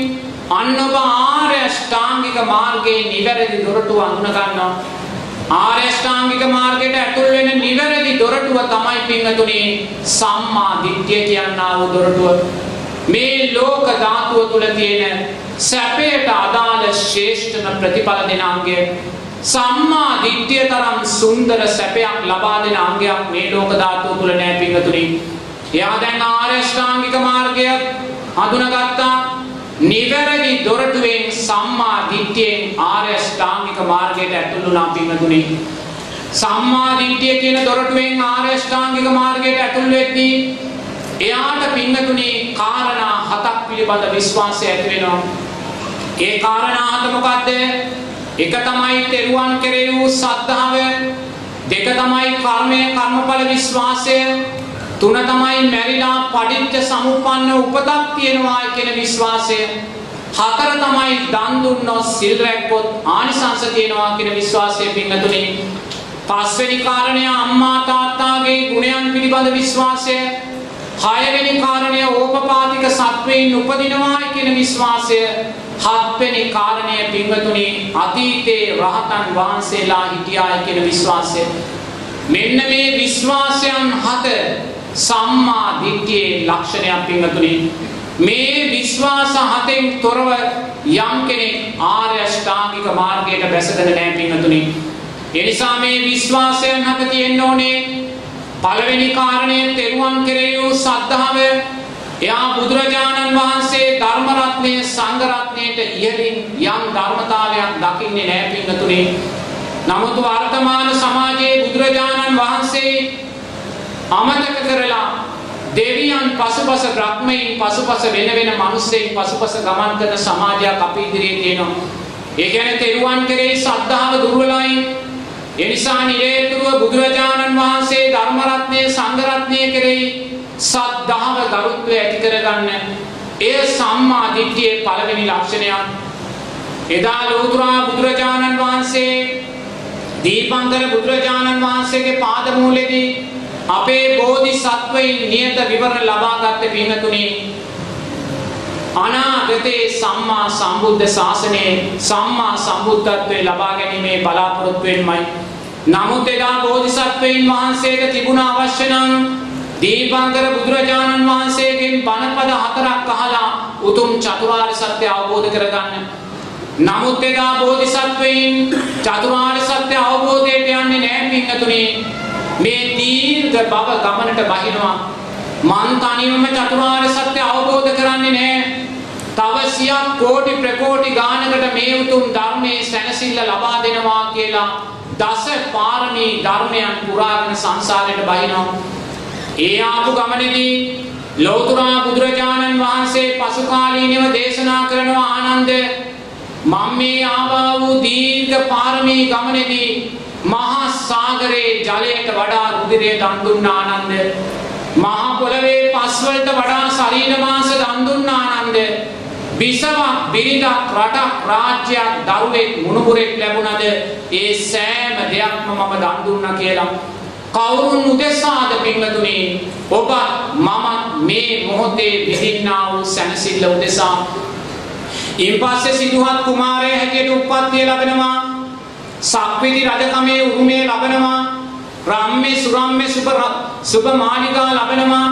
අන්න ඔබ ආර්ය ශ්‍රාංගික මාර්ගයේ නිවැරදි දොරටු අඳුන ගන්නවා. ආර්යෂ්ටාංගික මාර්ගයට ඇතුල් වෙන නිවැරදි දොරටුව තමයි පින්වතුනි සම්මා දිට්ඨිය කියනා වූ දොරටුව. මේ ලෝක ධාතුව තුල තියෙන සැපයට අදාළ ශ්‍රේෂ්ඨම ප්‍රතිඵල දෙන අංගය සම්මා දිට්ඨිය තරම් සුන්දර සැපයක් ලබා දෙන අංගයක් මේ ලෝක ධාතුව තුල නැහැ පින්වතුනි. එයා දැන් ආර්යෂ්ටාංගික මාර්ගය හඳුනාගත්තා නිවැරදි දොරටුවෙන් සම්මා දිට්ඨියෙන් ආර්ය ශ්‍රාමික මාර්ගයට ඇතුළු වුණා පින්තුනි. සම්මා දිට්ඨිය කියන දොරටුවෙන් ආර්ය ශ්‍රාමික මාර්ගයට ඇතුළු වෙද්දී එයාට පින්තුනි කාරණා හතක් පිළිබඳ විශ්වාසය ඇති වෙනවා. ඒ කාරණා හත මොකද්ද? එක තමයි තෙරුවන් කෙරෙහි වූ සද්ධාව, දෙක තමයි කර්මය කර්මඵල විශ්වාසය, තුන තමයි මැරිලා පටිච්ච සමුප්පන්න උපතක් තියෙනවා කියන විශ්වාසය. හතර තමයි දන් දුන්නොත් සිල් රැක්කොත් ආනිසංස තියෙනවා කියන විශ්වාසය පින්නතුනි. පස්වෙනි කාරණය අම්මා තාත්තාගේ ගුණයන් පිළිබඳ විශ්වාසය. හයවෙනි කාරණය ඕපපාතික සත්වයින් උපදිනවා කියන විශ්වාසය. හත්වෙනි කාරණය පින්වතුනි අතීතේ රහතන් වහන්සේලා හිටියායි කියන විශ්වාසය. මෙන්න මේ විශ්වාසයන් හත සම්මා දිට්ඨියේ ලක්ෂණයක් පින්වතුනි. මේ විශ්වාස හතෙන් තොරව යම් කෙනෙක් ආර්ය අෂ්ටාංගික මාර්ගයට බැසගෙන නැහැ පින්වතුනි. ඒ නිසා මේ විශ්වාසයන් හත තියෙන්න ඕනේ. පළවෙනි කාරණය තෙරුවන් කෙරෙහි වූ සද්ධාව. එයා බුදුරජාණන් වහන්සේ ධර්ම රත්නයේ සංඝ රත්නයට ඉහළින් යම් ධර්මතාවයක් දකින්නේ නැහැ පින්වතුනි. නමුත් වර්තමාන සමාජයේ බුදුරජාණන් වහන්සේ අමතක කරලා දෙවියන් පසුපස බ්‍රහ්මයන් පසුපස වෙන වෙන මිනිස්සෙයින් පසුපස ගමන් කරන සමාජයක් අපි ඉදිරියේ තියෙනවා. ඒ කියන්නේ තෙරුවන් කෙරෙහි ශ්‍රද්ධාව දුර්වලයි. ඒ නිසා නිරේතුරුව බුදුරජාණන් වහන්සේ ධර්ම රත්නයේ සංඝ රත්නයේ කෙරෙහි ශ්‍රද්ධාව ගරුත්වය ඇති කරගන්න එය සම්මා දිට්ඨියේ පළවෙනි ලක්ෂණයක්. එදා ලෝතුරා බුදුරජාණන් වහන්සේ දීපංකර බුදුරජාණන් වහන්සේගේ පාදමූලෙදී අපේ බෝධිසත්වයින් නියත විවරණ ලබා ගත්තේ පින්තුනේ අනාගතේ සම්මා සම්බුද්ධ ශාසනයේ සම්මා සම්බුද්ධත්වයේ ලබා ගැනීමේ බලාපොරොත්තු වෙන්නයි. නමුත් එදා බෝධිසත්වයින් වහන්සේට තිබුණ අවශ්‍ය නම් දීපංකර බුදුරජාණන් වහන්සේගෙන් බණපද හතරක් අහලා උතුම් චතුරාර්ය සත්‍ය අවබෝධ කරගන්න. නමුත් එදා බෝධිසත්වයින් චතුරාර්ය සත්‍ය අවබෝධයට යන්නේ නැහැ පින්තුනේ. මේ දීර්ඝ බව ගමනට බහිනවා මන් තනියම චතුරාර්ය සත්‍ය අවබෝධ කරන්නේ නැහැ. තව සියක් කෝටි ප්‍රකෝටි ගානකට මේ උතුම් ධර්මයේ සැනසෙල්ල ලබා දෙනවා කියලා දස පාරමී ධර්මයන් පුරාගෙන සංසාරයට බහිනවා. ඒ ආපු ගමනේදී ලෞතුරා බුදුරජාණන් වහන්සේ පසු කාලීනව දේශනා කරනවා ආනන්ද මම මේ ආවා වූ දීර්ඝ පාරමී ගමනේදී මහා සාගරයේ ජලයට වඩා රුධිරය දන් දුන්න ආනන්ද මහා පොළවේ පස් වලට වඩා ශරීර මාංශ දන් දුන්න ආනන්ද විසවක් බිරිඳක් රටක් රාජ්‍යයක් දරුවෙක් මුණුබුරෙක් ලැබුණද? ඒ සෑම දෙයක්ම මම දන් දුන්නා කියලා. කවුරුන් උදෙසාද පින්වතුනි ඔබ මම මේ මොහොතේ විඳින්නා වූ සැනසෙල්ල උදෙසා? ඉන්පස්සේ සිදුහත් කුමාරයා හැටියට උප්පත්තිය ලැබෙනවා. සක්විති රජකමේ උරුමය ලබනවා. රම්මේ සුරම්මේ සුබ සුබ මාලිගා ලබනවා.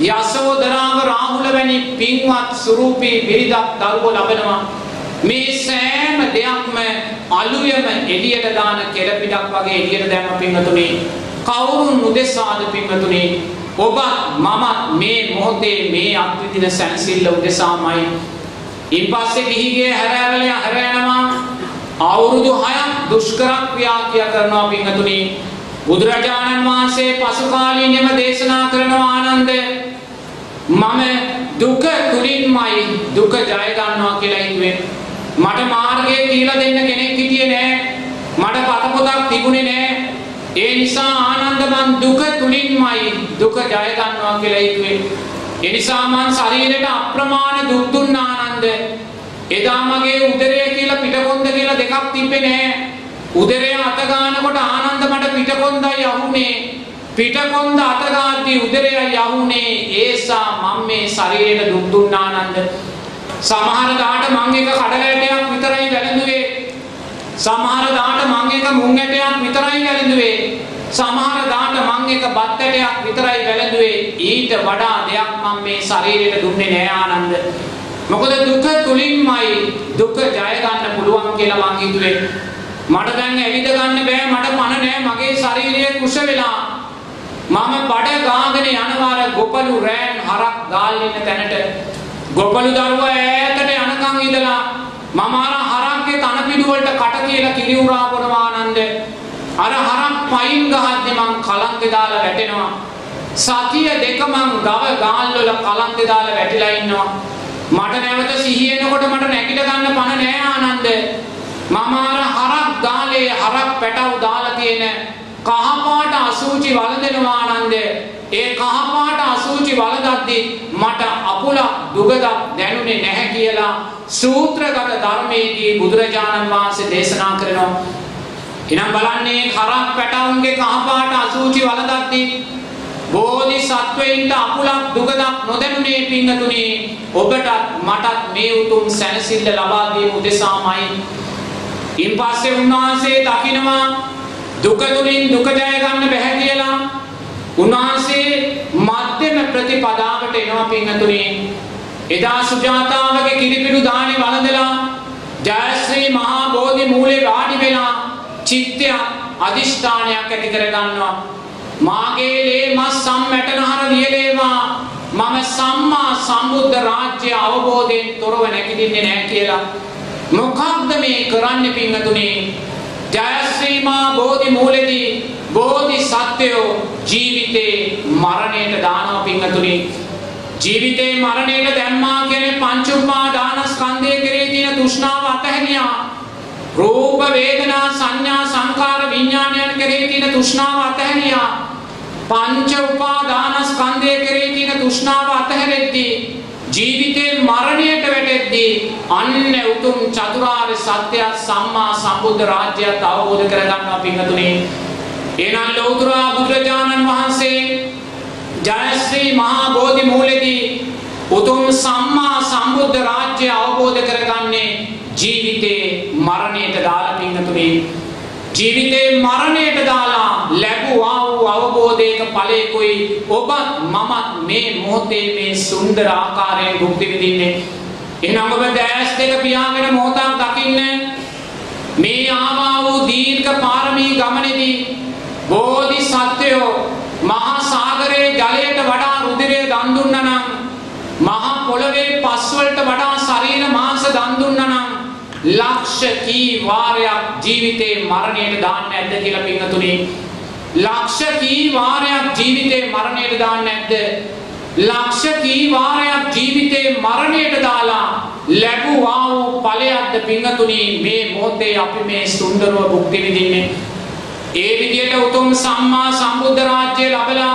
යසෝදරාව රාහුල වැනි පින්වත් සුරූපී බිරිඳක් දරුවෝ ලබනවා. මේ සෑම දෙයක්ම අලුයම එළියට දාන කෙරපිටක් වගේ එළියට දැම්ම පින්වතුනි. කවුරුන් උදෙසාද පින්වතුනි? ඔබ මම මේ මොහොතේ මේ අත්විඳින සැනසෙල්ල උදෙසාමයි. ඉන්පස්සේ ගිහිගේ හැරෑරල හැරෑනවා අවුරුදු 6ක් දුෂ්කර ක්‍රියා කියා කරනවා පින්වතුනි. බුදුරජාණන් වහන්සේ පසු කාලීනව දේශනා කරනවා ආනන්ද මම දුක තුලින්මයි දුක ජය ගන්නවා කියලා හිතුවේ මට මාර්ගය කියලා දෙන්න කෙනෙක් හිටියේ නෑ. මට පත පොතක් තිබුණේ නෑ. ඒ නිසා ආනන්ද මං දුක තුලින්මයි දුක ජය ගන්නවා කියලා හිතුවේ ඒ නිසා මං ශරීරයට අප්‍රමාණ දුක් දුන්න ආනන්ද. එදා මගේ උදරය කියලා පිටකොන්ද කියලා දෙකක් තිබ්බේ නෑ. උදරය අත ගන්නකොට ආනන්ද මට පිටකොන්දයි අහුනේ. පිටකොන්ද අත ගාද්දී උදරයයි අහුනේ. ඒසා මම මේ ශරීරයට දුක් දුන්න ආනන්ද සමහර දාට මං එක කඩලැටයක් විතරයි වැළඳුවේ. සමහර දාට මං එක මුං ඇටයක් විතරයි වැළඳුවේ. සමහර දාට මං එක බත් ඇටයක් විතරයි වැළඳුවේ. ඊට වඩා දෙයක් මම මේ ශරීරයට දුන්නේ නෑ ආනන්ද. මොකද දුක තුලින්මයි දුක ජය ගන්න පුළුවන් කියලා මං හිතුවේ. මට දැන් ඇවිද ගන්න බෑ මට පණ නෑ මගේ ශරීරය කුෂ වෙලා. මම බඩ ගාගෙන යනවාර ගොපලු රෑන් හරක් ගාල් ඉන්න තැනට. ගොපලු දරුවා ඈතට යනකම් ඉඳලා මම අර හරක්ගේ තන පිටු වලට කට කියලා කිරි උරා බොනවා ආනන්ද. අර හරක් පයින් ගහද්දි මං කලන්තේ දාලා වැටෙනවා. සතිය දෙක මං ගව ගාල් වල කලන්තේ දාලා වැටිලා ඉන්නවා. මට නැවත සිහිය එනකොට මට නැගිට ගන්න පණ නෑ ආනන්ද. මම අර හරක් ගාලේ හරක් පැටව් දාලා තියෙන කහපාට අසූචි වළඳනවා ආනන්ද ඒ කහපාට අසූචි වළඳද්දි මට අපුල දුගදක් දැනුනේ නැහැ කියලා සූත්‍රගත ධර්මයේදී බුදුරජාණන් වහන්සේ දේශනා කරනවා. එනම් බලන්නේ හරක් පැටවුන්ගේ කහපාට අසූචි වළඳද්දි බෝධිසත්වයින්ට අපුලක් දුගදක් නොදැනුනේ පිංගතුනි ඔබටත් මටත් මේ උතුම් සැනසෙල්ල ලබා දීම උදෙසාමයි ඉන්පස්සේ උන්වහන්සේ දකිනවා දුක තුලින් දුක ජය ගන්න බැහැ කියලා. උන්වහන්සේ මධ්‍යම ප්‍රතිපදාවට එනවා පින්තුනි එදා සුජාතාවගේ කිරිපිඩු දානේ වළඳලා ජයශ්‍රී මහා බෝධි මූලේ වාඩි වෙලා චිත්තය අදිෂ්ඨානයක් ඇති කර ගන්නවා. මාගේ ලේ මස් සම්මැටනහර වියලේවා මම සම්මා සම්බුද්ධ රාජ්‍ය අවබෝධයෙන් තොරව නැගිටින්නේ නැහැ කියලා මොකක්ද මේ කරන්න පිංහතුනේ ජයශ්‍රීමා බෝධි මූලෙදී බෝධි සත්‍යයෝ ජීවිතේ මරණයට දානව පිංහතුනේ ජීවිතේ මරණයට දැම්මා කියන පංචුප්පා දානස්කන්ධය කෙරේ තියෙන තෘෂ්ණාව අතහැරියා. රූප වේදනා සංඥා සංකාර විඥානයන් කෙරේ තියෙන තෘෂ්ණාව අතහැරියා. පංච උපාදානස්කන්ධය කෙරේ තියෙන තෘෂ්ණාව අතහැරෙද්දී ජීවිතේ මරණයට වැටෙද්දී අන්න උතුම් චතුරාර්ය සත්‍ය සම්මා සම්බුද්ධ රාජ්‍යයත් අවබෝධ කරගන්නවා පින්තුනේ එනම් ලෞතර බුදුරජාණන් වහන්සේ ජයශ්‍රී මහා බෝධි මූලෙදී උතුම් සම්මා සම්බුද්ධ රාජ්‍ය අවබෝධ කරගන්නේ ජීවිතේ මරණයට දාලා පින්තුනේ ජීවිතේ මරණයට දාලා ලැබුවා වූ අවබෝධයක ඵලයකුයි ඔබත් මමත් මේ මොහොතේ මේ සුන්දර ආකාරයෙන් භුක්ති විඳින්නේ. එහෙනම් ඔබ දැස් දෙක පියාගෙන මොහොතක් දකින්න? මේ ආවා වූ දීර්ඝ පාරමී ගමනේදී බෝධි සත්වයෝ මහා සාගරයේ ජලයට වඩා රුධිරය දන් දුන්නා නම් මහා පොළවේ පස් වලට වඩා ශරීර මාංශ දන් දුන්නා නම් ලක්ෂ කී වාරයක් ජීවිතේ මරණයට දාන්න නැද්ද කියලා පින්වතුනි ලක්ෂ කී වාරයක් ජීවිතේ මරණයට දාන්න නැද්ද ලක්ෂ කී වාරයක් ජීවිතේ මරණයට දාලා ලැබුවා වූ ඵලයක්ද පින්වතුනි මේ මොහොතේ අපි මේ සුන්දරව භුක්ති විඳින්නේ ඒ විදියට උතුම් සම්මා සම්බුද්ධ රාජ්‍ය ලැබලා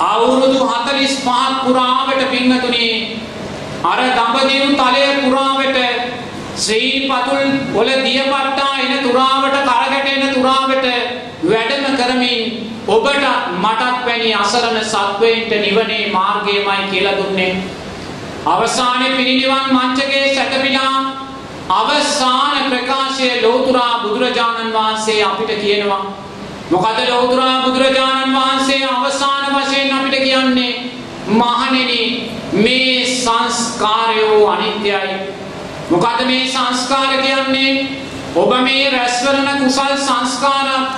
අවුරුදු 45ක් පුරාවට පින්වතුනි අර දඹදිව් තලය පුරාවට ශ්‍රී පතුල් වල දියපට්ටා එන තුරාවට කරකැටෙන තුරාවට වැඩම කරමින් ඔබට මටත් වැනි අසරණ සත්වයින්ට නිවනේ මාර්ගයමයි කියලා දුන්නේ. අවසානයේ පිරිනිවන් මංචකේ සැතපීලා අවසාන ප්‍රකාශය ලෝතුරා බුදුරජාණන් වහන්සේ අපිට කියනවා. මොකද ලෝතුරා බුදුරජාණන් වහන්සේ අවසාන වශයෙන් අපිට කියන්නේ මහණෙනි මේ සංස්කාරයෝ අනිත්‍යයි. මොකද මේ සංස්කාර කියන්නේ? ඔබ මේ රැස් කරන කුසල් සංස්කාරත්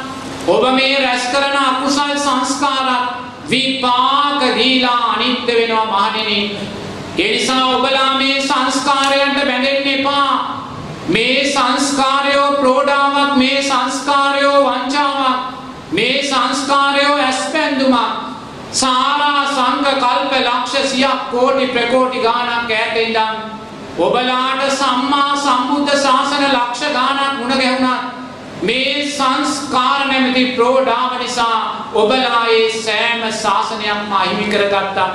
ඔබ මේ රැස් කරන අකුසල් සංස්කාරත් විපාක දීලා අනිත්‍ය වෙනවා මහණෙනි. ඒ නිසා ඔබලා මේ සංස්කාරයන්ට බැඳෙන්න එපා. මේ සංස්කාරයෝ ප්‍රෝඩාවක් මේ සංස්කාරයෝ වංචාවක් මේ සංස්කාරයෝ ඇස්පැන්දුමක්. සාරා සංඝ කල්ප ලක්ෂ සියක් කෝටි ප්‍රකෝටි ගානක් ඈත ඉඳන් ඔබලාට සම්මා සම්බුද්ධ ශාසන ලක්ෂ ගානක් මුණ ගැහුණත් මේ සංස්කාර නැමැති ප්‍රෝඩාව නිසා ඔබලා ඒ සෑම ශාසනයක්ම අහිමි කරගත්තා.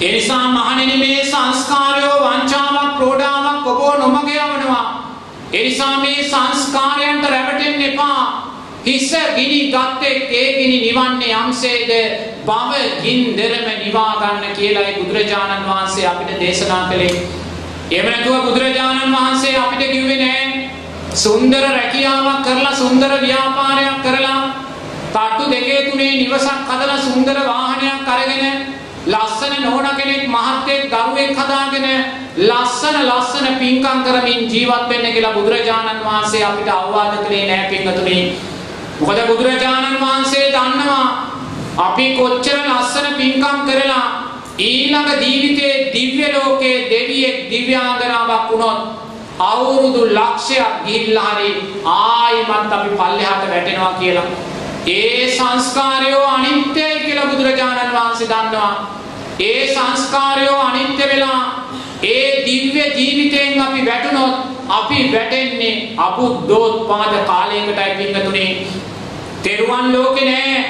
ඒ නිසා මහණෙනි මේ සංස්කාරයෝ වංචාවක් ප්‍රෝඩාවක් ඔබව නොමග යවනවා. ඒ නිසා මේ සංස්කාරයන්ට රැවටෙන්න එපා. හිස ගිනි ගත්තෙක් ඒ ගිනි නිවන්නේ යම්සේද බව ගින්දරම නිවා ගන්න කියලායි බුදුරජාණන් වහන්සේ අපිට දේශනා කළේ. එහෙම නැතුව බුදුරජාණන් වහන්සේ අපිට කිව්වේ නෑ සුන්දර රැකියාවක් කරලා සුන්දර ව්‍යාපාරයක් කරලා තට්ටු දෙකේ තුනේ නිවසක් හදලා සුන්දර වාහනයක් අරගෙන ලස්සන නෝන කෙනෙක් මහත්යෙක් දරුවෙක් හදාගෙන ලස්සන ලස්සන පින්කම් කරමින් ජීවත් වෙන්න කියලා බුදුරජාණන් වහන්සේ අපිට අවවාද කළේ නෑ පින්වතුනි. මොකද බුදුරජාණන් වහන්සේ දන්නවා අපි කොච්චර ලස්සන පින්කම් කරලා ඊළඟ ජීවිතයේ දිව්‍ය ලෝකයේ දෙවියෙක් දිව්‍යාංගනාවක් වුණොත් අවුරුදු ලක්ෂයක් ගිහිල්ලා හරි ආයිමත් අපි පල්ලෙහාට වැටෙනවා කියලා. ඒ සංස්කාරයෝ අනිත්‍යයි කියලා බුදුරජාණන් වහන්සේ දන්නවා. ඒ සංස්කාරයෝ අනිත්‍ය වෙලා ඒ දිව්‍ය ජීවිතයෙන් අපි වැටුනොත් අපි වැටෙන්නේ අබුද්ධෝත්පාද කාලයකටයි පින්නතුනේ. තෙරුවන් ලෝකේ නෑ.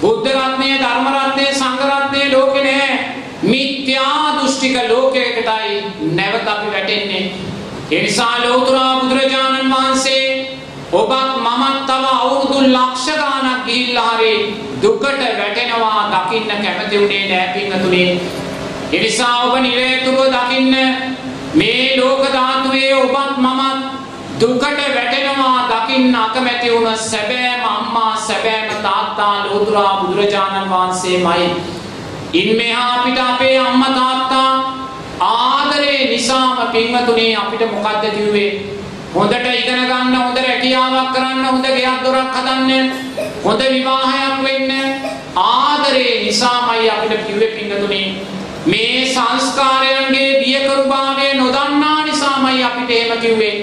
බුද්ධ රත්නය, ධර්ම රත්නය, සංඝ රත්නය ලෝකේ නෑ. මිත්‍යා දෘෂ්ටික ලෝකයකටයි නැවත අපි වැටෙන්නේ. ඒ නිසා ලෞතර බුදුරජාණන් වහන්සේ ඔබත් මමත් තව අවුරුදු ලක්ෂ ගාණක් ගිහිල්ලා හරි දුකට වැටෙනවා දකින්න කැමති උනේ නෑ පින්නතුනේ. ඒ නිසා ඔබ නිරේතුරුව දකින්න මේ ලෝක ධාතුවේ ඔබත් මමත් දුකට වැටෙනවා දකින්න අකමැති වුණ සැබෑම අම්මා සැබෑම තාත්තා ලෝතුරා බුදුරජාණන් වහන්සේමයි. ඉන් මෙහා අපිට අපේ අම්මා තාත්තා ආදරේ නිසාම පින්වතුනි අපිට මොකද්ද කිව්වේ? හොඳට ඉගෙන ගන්න හොඳ රැකියාවක් කරන්න හොඳ ගෙයක් දොරක් හදන්න හොඳ විවාහයක් වෙන්න ආදරේ නිසාමයි අපිට කිව්වේ පින්වතුනි. මේ සංස්කාරයන්ගේ බියකරුභාවය නොදන්නා නිසාමයි අපිට එහෙම කිව්වේ.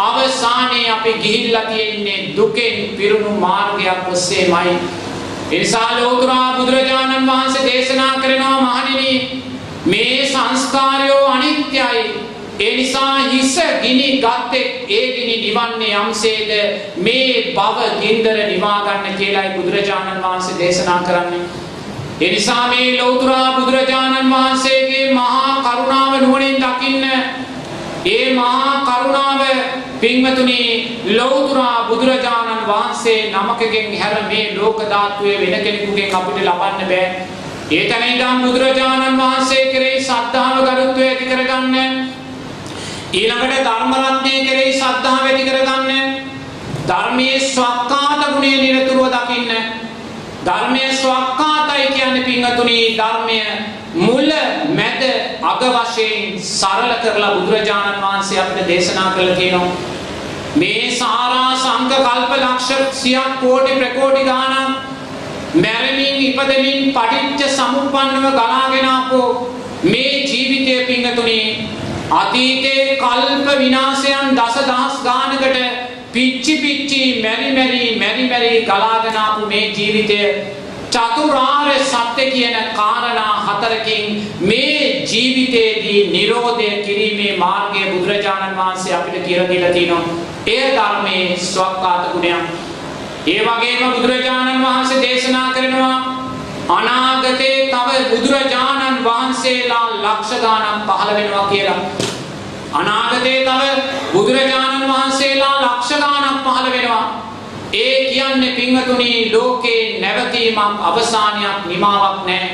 අවසානයේ අපි ගිහිල්ලා තියෙන්නේ දුකෙන් පිරුණු මාර්ගයක් ඔස්සේමයි. එනිසා ලෝතුරා බුදුරජාණන් වහන්සේ දේශනා කරනවා මහණෙනි මේ සංස්කාරයෝ අනිත්‍යයි. ඒ නිසා හිස ගිනි ගත්තේ ඒ ගිනි නිවන්නේ යම්සේද? මේ භව ගින්දර නිවා ගන්න කියලායි බුදුරජාණන් වහන්සේ දේශනා කරන්නේ. ඒ නිසා මේ ලෞතුරා බුදුරජාණන් වහන්සේගේ මහා කරුණාව නුවණින් දකින්න ඒ මහා කරුණාව පින්වතුනි ලෞතුරා බුදුරජාණන් වහන්සේ නමකගෙන් හැර මේ ලෝක ධාතුවේ වෙන කෙනෙකුගෙන් අපිට ලබන්න බෑ. ඒ තැන ඉඳන් බුදුරජාණන් වහන්සේ කෙරෙහි ශ්‍රද්ධාව ගරුත්වය ඇති කරගන්න. ඊළඟට ධර්ම රත්නය කෙරෙහි ශ්‍රද්ධාව ඇති කරගන්න. ධර්මයේ ස්වකහාත ගුණය නිරතුරුව දකින්න. ධර්මයේ ස්වකහාතයි කියන්නේ පින්වතුනි ධර්මය මුල මැද අග වශයෙන් සරල කරලා බුදුරජාණන් වහන්සේ අපිට දේශනා කළා තියෙනවා මේ සාරා සංඝ කල්ප ලක්ෂ සියක් කෝටි ප්‍රකෝටි ගාණක් මැරෙමින් ඉපදෙමින් පටිච්ච සමුප්පන්නව ගලාගෙන ආපෝ. මේ ජීවිතයේ පිංගතුනේ අතීතයේ කල්ප විනාශයන් දසදහස් ගානකට පිච්චි පිච්චි මෙරි මෙරි මෙරි මෙරි ගලාගෙන ආපු මේ ජීවිතය චතුරාර්ය සත්‍ය කියන කාරණා හතරකින් මේ ජීවිතයේදී Nirodha කිරීමේ මාර්ගය බුදුරජාණන් වහන්සේ අපිට කියලා දීලා තිනවා. එය ධර්මයේ ස්වකහාත ගුණයක්. ඒ වගේම බුදුරජාණන් වහන්සේ දේශනා කරනවා අනාගතේ තව බුදුරජාණන් වහන්සේලා ලක්ෂ ගාණක් පහළ වෙනවා කියලා. අනාගතේ තව බුදුරජාණන් වහන්සේලා ලක්ෂ ගාණක් පහළ වෙනවා. ඒ කියන්නේ පින්වතුනි ලෝකේ නැවතීමක් අවසානයක් නිමාවක් නැහැ.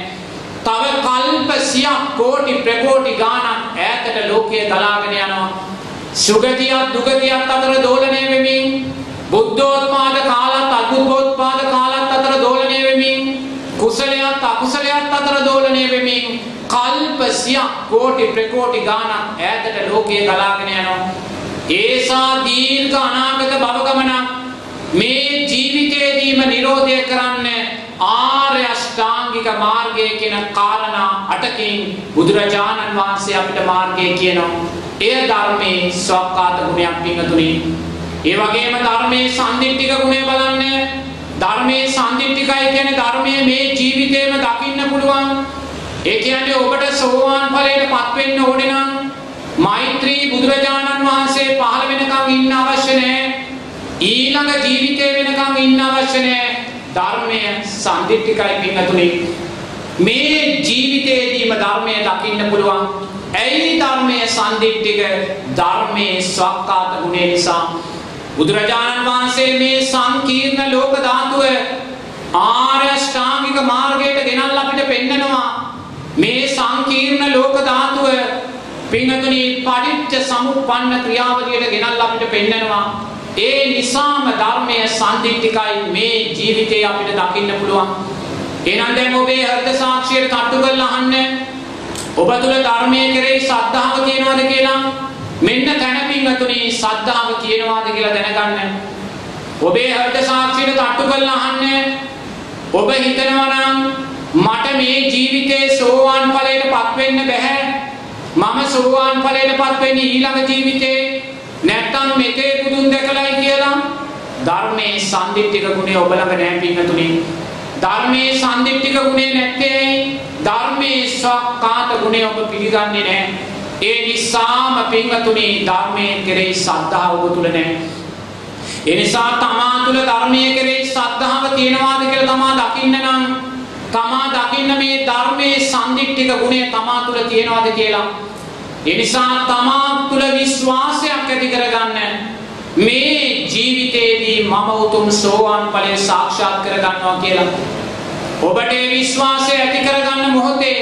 තව කල්ප සියක් කෝටි ප්‍රකෝටි ගාණක් ඈතට ලෝකයේ දලාගෙන යනවා. සුගතියක් දුගතියක් අතර දෝලණය වෙමින් බුද්ධෝත්පාද කාලත් අද්භුතෝත්පාද කාලත් අතර දෝලණය වෙමින් කුසලයක් අකුසලයක් අතර දෝලණය වෙමින් කල්ප සියක් කෝටි ප්‍රකෝටි ගාණක් ඈතට ලෝකයේ ගලාගෙන යනවා. ඒසා දීර්ඝ අනාගත භව ගමනක් මේ ජීවිතයේදීම නිරෝධය කරන්න ආර්ය අෂ්ටාංගික මාර්ගය කියන කාරණා අටකින් බුදුරජාණන් වහන්සේ අපිට මාර්ගය කියනවා. එය ධර්මයේ ස්වකහාත ගුණයක් පිංගතුනි. ඒ වගේම ධර්මයේ සම්දිත්තික ගුණය බලන්න. ධර්මයේ සම්දිත්තිකයි කියන්නේ ධර්මයේ මේ ජීවිතේම දකින්න පුළුවන්. ඒ කියන්නේ ඔබට සෝවාන් ඵලයට පත් වෙන්න ඕනේ නම් මෛත්‍රී බුදුරජාණන් වහන්සේ පහළ වෙනකම් ඉන්න අවශ්‍ය නැහැ. ඊළඟ ජීවිතේ වෙනකම් ඉන්න අවශ්‍ය නැහැ. ධර්මය සම්දිත්තිකයි පින්නතුනි. මේ ජීවිතේදීම ධර්මය දකින්න පුළුවන්. ඇයි ධර්මයේ සම්දිත්තික ධර්මයේ ස්වකහාත ගුණය නිසා බුදුරජාණන් වහන්සේ මේ සංකීර්ණ ලෝක ධාතුව ආර්ය ශ්‍රාමික මාර්ගයට ගෙනල්ලා අපිට පෙන්නනවා මේ සංකීර්ණ ලෝක ධාතුව පින්තුනි පටිච්ච සමුප්පන්න ක්‍රියාවලියට ගෙනල්ලා අපිට පෙන්නනවා ඒ නිසාම ධර්මයේ සම්දිත්තිකයි මේ ජීවිතේ අපිට දකින්න පුළුවන් එහෙනම් දැන් ඔබේ හෘද සාක්ෂියට තට්ටු කරලා අහන්න ඔබ තුල ධර්මයේ කෙරෙහි ශ්‍රද්ධාව තියෙනවද කියලා මෙන්න තැන පින්වතුනි ශ්‍රද්ධාව තියෙනවද කියලා දැනගන්න. ඔබේ හෘද සාක්ෂියට තට්ටු කරලා අහන්න. ඔබ හිතනවා නම් මට මේ ජීවිතේ සෝවාන් ඵලයටපත් වෙන්න බෑ. මම සෝවාන් ඵලයටපත් වෙන්නේ ඊළඟ ජීවිතේ. නැත්තම් මෙතේ බුදුන් දැකලායි කියලා ධර්මයේ සම්දිත්තික ගුණය ඔබ ළඟ නැහැ පින්වතුනි. ධර්මයේ සම්දිත්තික ගුණය නැත්තේ ධර්මයේ ස්වකාත ගුණය ඔබ පිළිගන්නේ නැහැ. ඒ නිසාම පින්වතුනි ධර්මයේ කෙරෙහි ශ්‍රද්ධාව ඔබ තුල නැහැ. ඒ නිසා තමා තුල ධර්මයේ කෙරෙහි ශ්‍රද්ධාව තියනවාද කියලා තමා දකින්න නම් තමා දකින්න මේ ධර්මයේ සම්දික්තික ගුණය තමා තුල තියනවාද කියලා. ඒ නිසා තමා තුල විශ්වාසයක් ඇති කරගන්න මේ ජීවිතේදී මම උතුම් සෝවාන් ඵලය සාක්ෂාත් කරගන්නවා කියලා. ඔබට විශ්වාසය ඇති කරගන්න මොහොතේ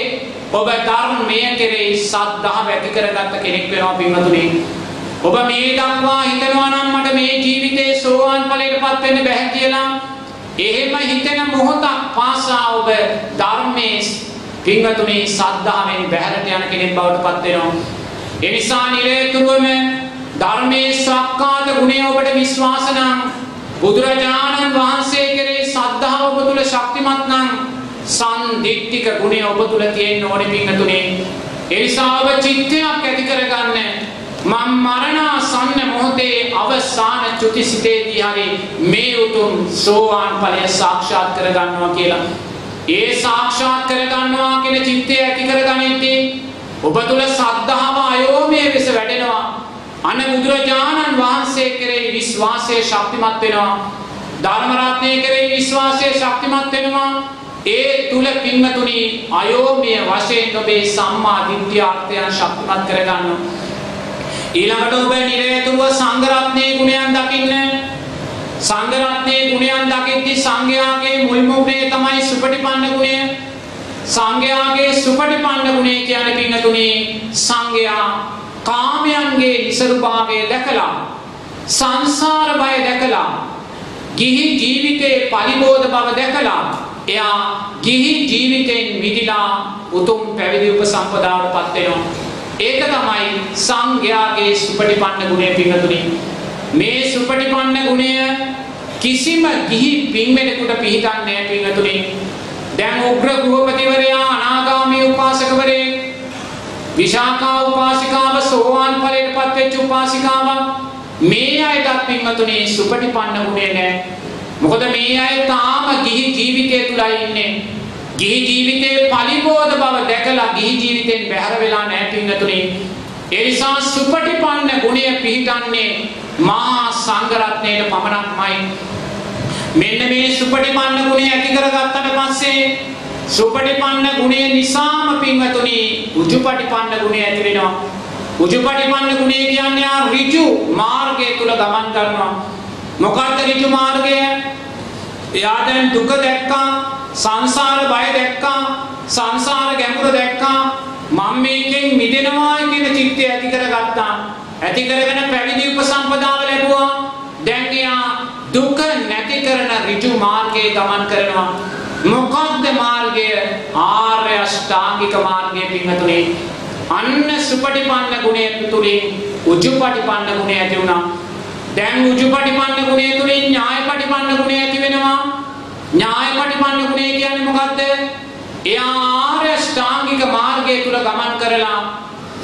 ඔබ ධර්මය කෙරෙහි සද්ධාව ඇති කරගත්ත කෙනෙක් වෙනවා පින්වතුනි. ඔබ මේ දක්වා හිතනවා නම් මට මේ ජීවිතේ සෝවාන් ඵලයටපත් වෙන්න බැහැ කියලා එහෙම හිතෙන මොහොතක් පාසා ඔබ ධර්මයේ පින්වතුනි සද්ධාවෙන් බැහැරට යන කෙනෙක් බවට පත් වෙනවා. ඒ නිසා නිරේතුරුවම ධර්මයේ සක්කාත ගුණය ඔබට විශ්වාස නම් බුදුරජාණන් වහන්සේ කෙරෙහි සද්ධාව ඔබ තුල ශක්තිමත් නම් සන්දිට්ඨික ගුණය ඔබ තුල තියෙන්න ඕනේ පින්නතුනේ. ඒ නිසා ඔබ චිත්තයක් ඇති කරගන්න මම මරණාසන්න මොහොතේ අවසාන චුතිසිතේදී හරි මේ උතුම් සෝවාන් ඵලය සාක්ෂාත් කරගන්නවා කියලා. ඒ සාක්ෂාත් කරගන්නවා කියන චිත්තය ඇති කරගනිද්දී ඔබ තුල සද්ධාව අයෝමයේ විස වැඩෙනවා. අන බුදුරජාණන් වහන්සේ කෙරෙහි විශ්වාසය ශක්තිමත් වෙනවා. ධර්ම රත්නයේ කෙරෙහි විශ්වාසය ශක්තිමත් වෙනවා. ඒ තුල පින්වතුනි අයෝමය වශයෙන් ඔබේ සම්මා දිට්ඨියාර්ථයන් ශක්තිමත් කරගන්න. ඊළඟට ඔබ නිරේතුව සංඝ රත්නයේ ගුණයන් දකින්න. සංඝ රත්නයේ ගුණයන් දකිද්දි සංඝයාගේ මුල්ම ගුණය තමයි සුපටිපන්න ගුණය. සංඝයාගේ සුපටිපන්න ගුණය කියන්නේ පින්වතුනි සංඝයා කාමයන්ගේ ඉසරුභාවය දැකලා සංසාර බය දැකලා ගිහි ජීවිතේ පරිබෝධ බව දැකලා එයා ගිහි ජීවිතෙන් මිදිලා උතුම් පැවිදි උපසම්පදාවට පත් වෙනවා. ඒක තමයි සංඝයාගේ සුපටිපන්න ගුණය පිංගතුනි. මේ සුපටිපන්න ගුණය කිසිම ගිහි පින්වෙනෙකුට පිළිගන්නේ නැහැ පිංගතුනි. දැන් උග්‍ර ගෘහපතිවරයා අනාගාමී උපාසකවරේ විශාකා උපාසිකාව සෝවාන් ඵලයටපත් වෙච්ච උපාසිකාවක් මේ අයටත් පින්වතුනි සුපටිපන්න ගුණය නැහැ. මොකද මේ අය තාම ගිහි ජීවිතය තුලයි ඉන්නේ. ගිහි ජීවිතයේ පරිබෝධ බව දැකලා ගිහි ජීවිතෙන් බැහැර වෙලා නැහැ පින්වතුනි. ඒ නිසා සුපටිපන්න ගුණය පිහිටන්නේ මහා සංඝරත්නයේ පමණක්මයි. මෙන්න මේ සුපටිපන්න ගුණය ඇති කරගත්තට පස්සේ සුපටිපන්න ගුණය නිසාම පින්වතුනි උජුපටිපන්න ගුණය ඇති වෙනවා. උජුපටිපන්න ගුණය කියන්නේ ආ ඍජු මාර්ගය තුල ගමන් කරනවා. මොකක්ද ඍජු මාර්ගය? එයා දැන් දුක දැක්කා, සංසාර බය දැක්කා, සංසාර ගැඹුර දැක්කා. මම මේකෙන් මිදෙනවා කියන චිත්තය ඇති කරගත්තා. ඇති කරගෙන පැවිදි උපසම්පදාව ලැබුවා. දැන් එයා දුක නැති කරන ඍජු මාර්ගයේ ගමන් කරනවා. මොකක්ද මාර්ගය? ආර්ය අෂ්ටාංගික මාර්ගයේ පින්වතුනි. අන්න සුපටිපන්න ගුණය තුලින් උජුපටිපන්න ගුණය ඇති වුණා. දැන් උජුපටිපන්න ගුණය තුලින් ඥායපටිපන්න ගුණය ඇති වෙනවා. ඥායපටිපන්න ගුණය කියන්නේ මොකද්ද? එයා ආර්ය ශ්‍රාංගික මාර්ගය තුල ගමන් කරලා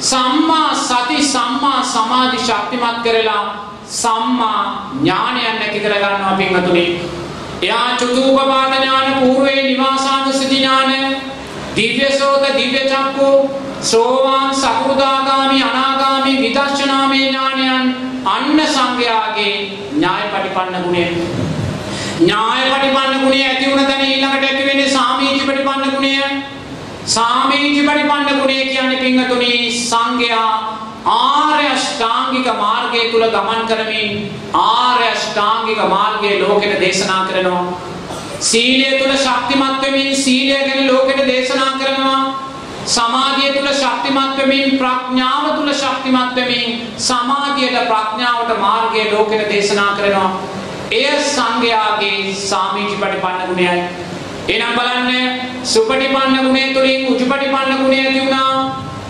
සම්මා සති සම්මා සමාධි ශක්තිමත් කරලා සම්මා ඥානයන් ඇති කර ගන්නවා පින්වතුනි. එයා චතුූපපාත ඥාන పూర్වේ නිවාසානුස්සති ඥාන දිව්‍ය සෝත දිව්‍ය චක්කු සෝවාන් සකෘදාගාමි අනාගාමි විදර්ශනාමය ඥානයන් අන්න සංඝයාගේ ඥායපටිපන්න ගුණය ඥායපටිපන්න ගුණය ඇති වුණ තැන ඊළඟට ඇති වෙන්නේ සාමීචිපටිපන්න ගුණය. සාමීචිපටිපන්න ගුණය කියන්නේ පින්වතුනි සංඝයා ආර්ය අෂ්ටාංගික මාර්ගය තුල ගමන් කරමින් ආර්ය අෂ්ටාංගික මාර්ගයේ ලෝකෙට දේශනා කරනවා. සීලය තුල ශක්තිමත් වෙමින් සීලය ගැන ලෝකෙට දේශනා කරනවා. සමාධිය තුල ශක්තිමත් වෙමින් ප්‍රඥාව තුල ශක්තිමත් වෙමින් සමාධියට ප්‍රඥාවට මාර්ගය ලෝකෙට දේශනා කරනවා. එය සංඝයාගේ සාමීචිපටිපන්න ගුණයයි. එනම් බලන්න සුපටිපන්න ගුණය තුලින් උජුපටිපන්න ගුණය ඇති වුණා.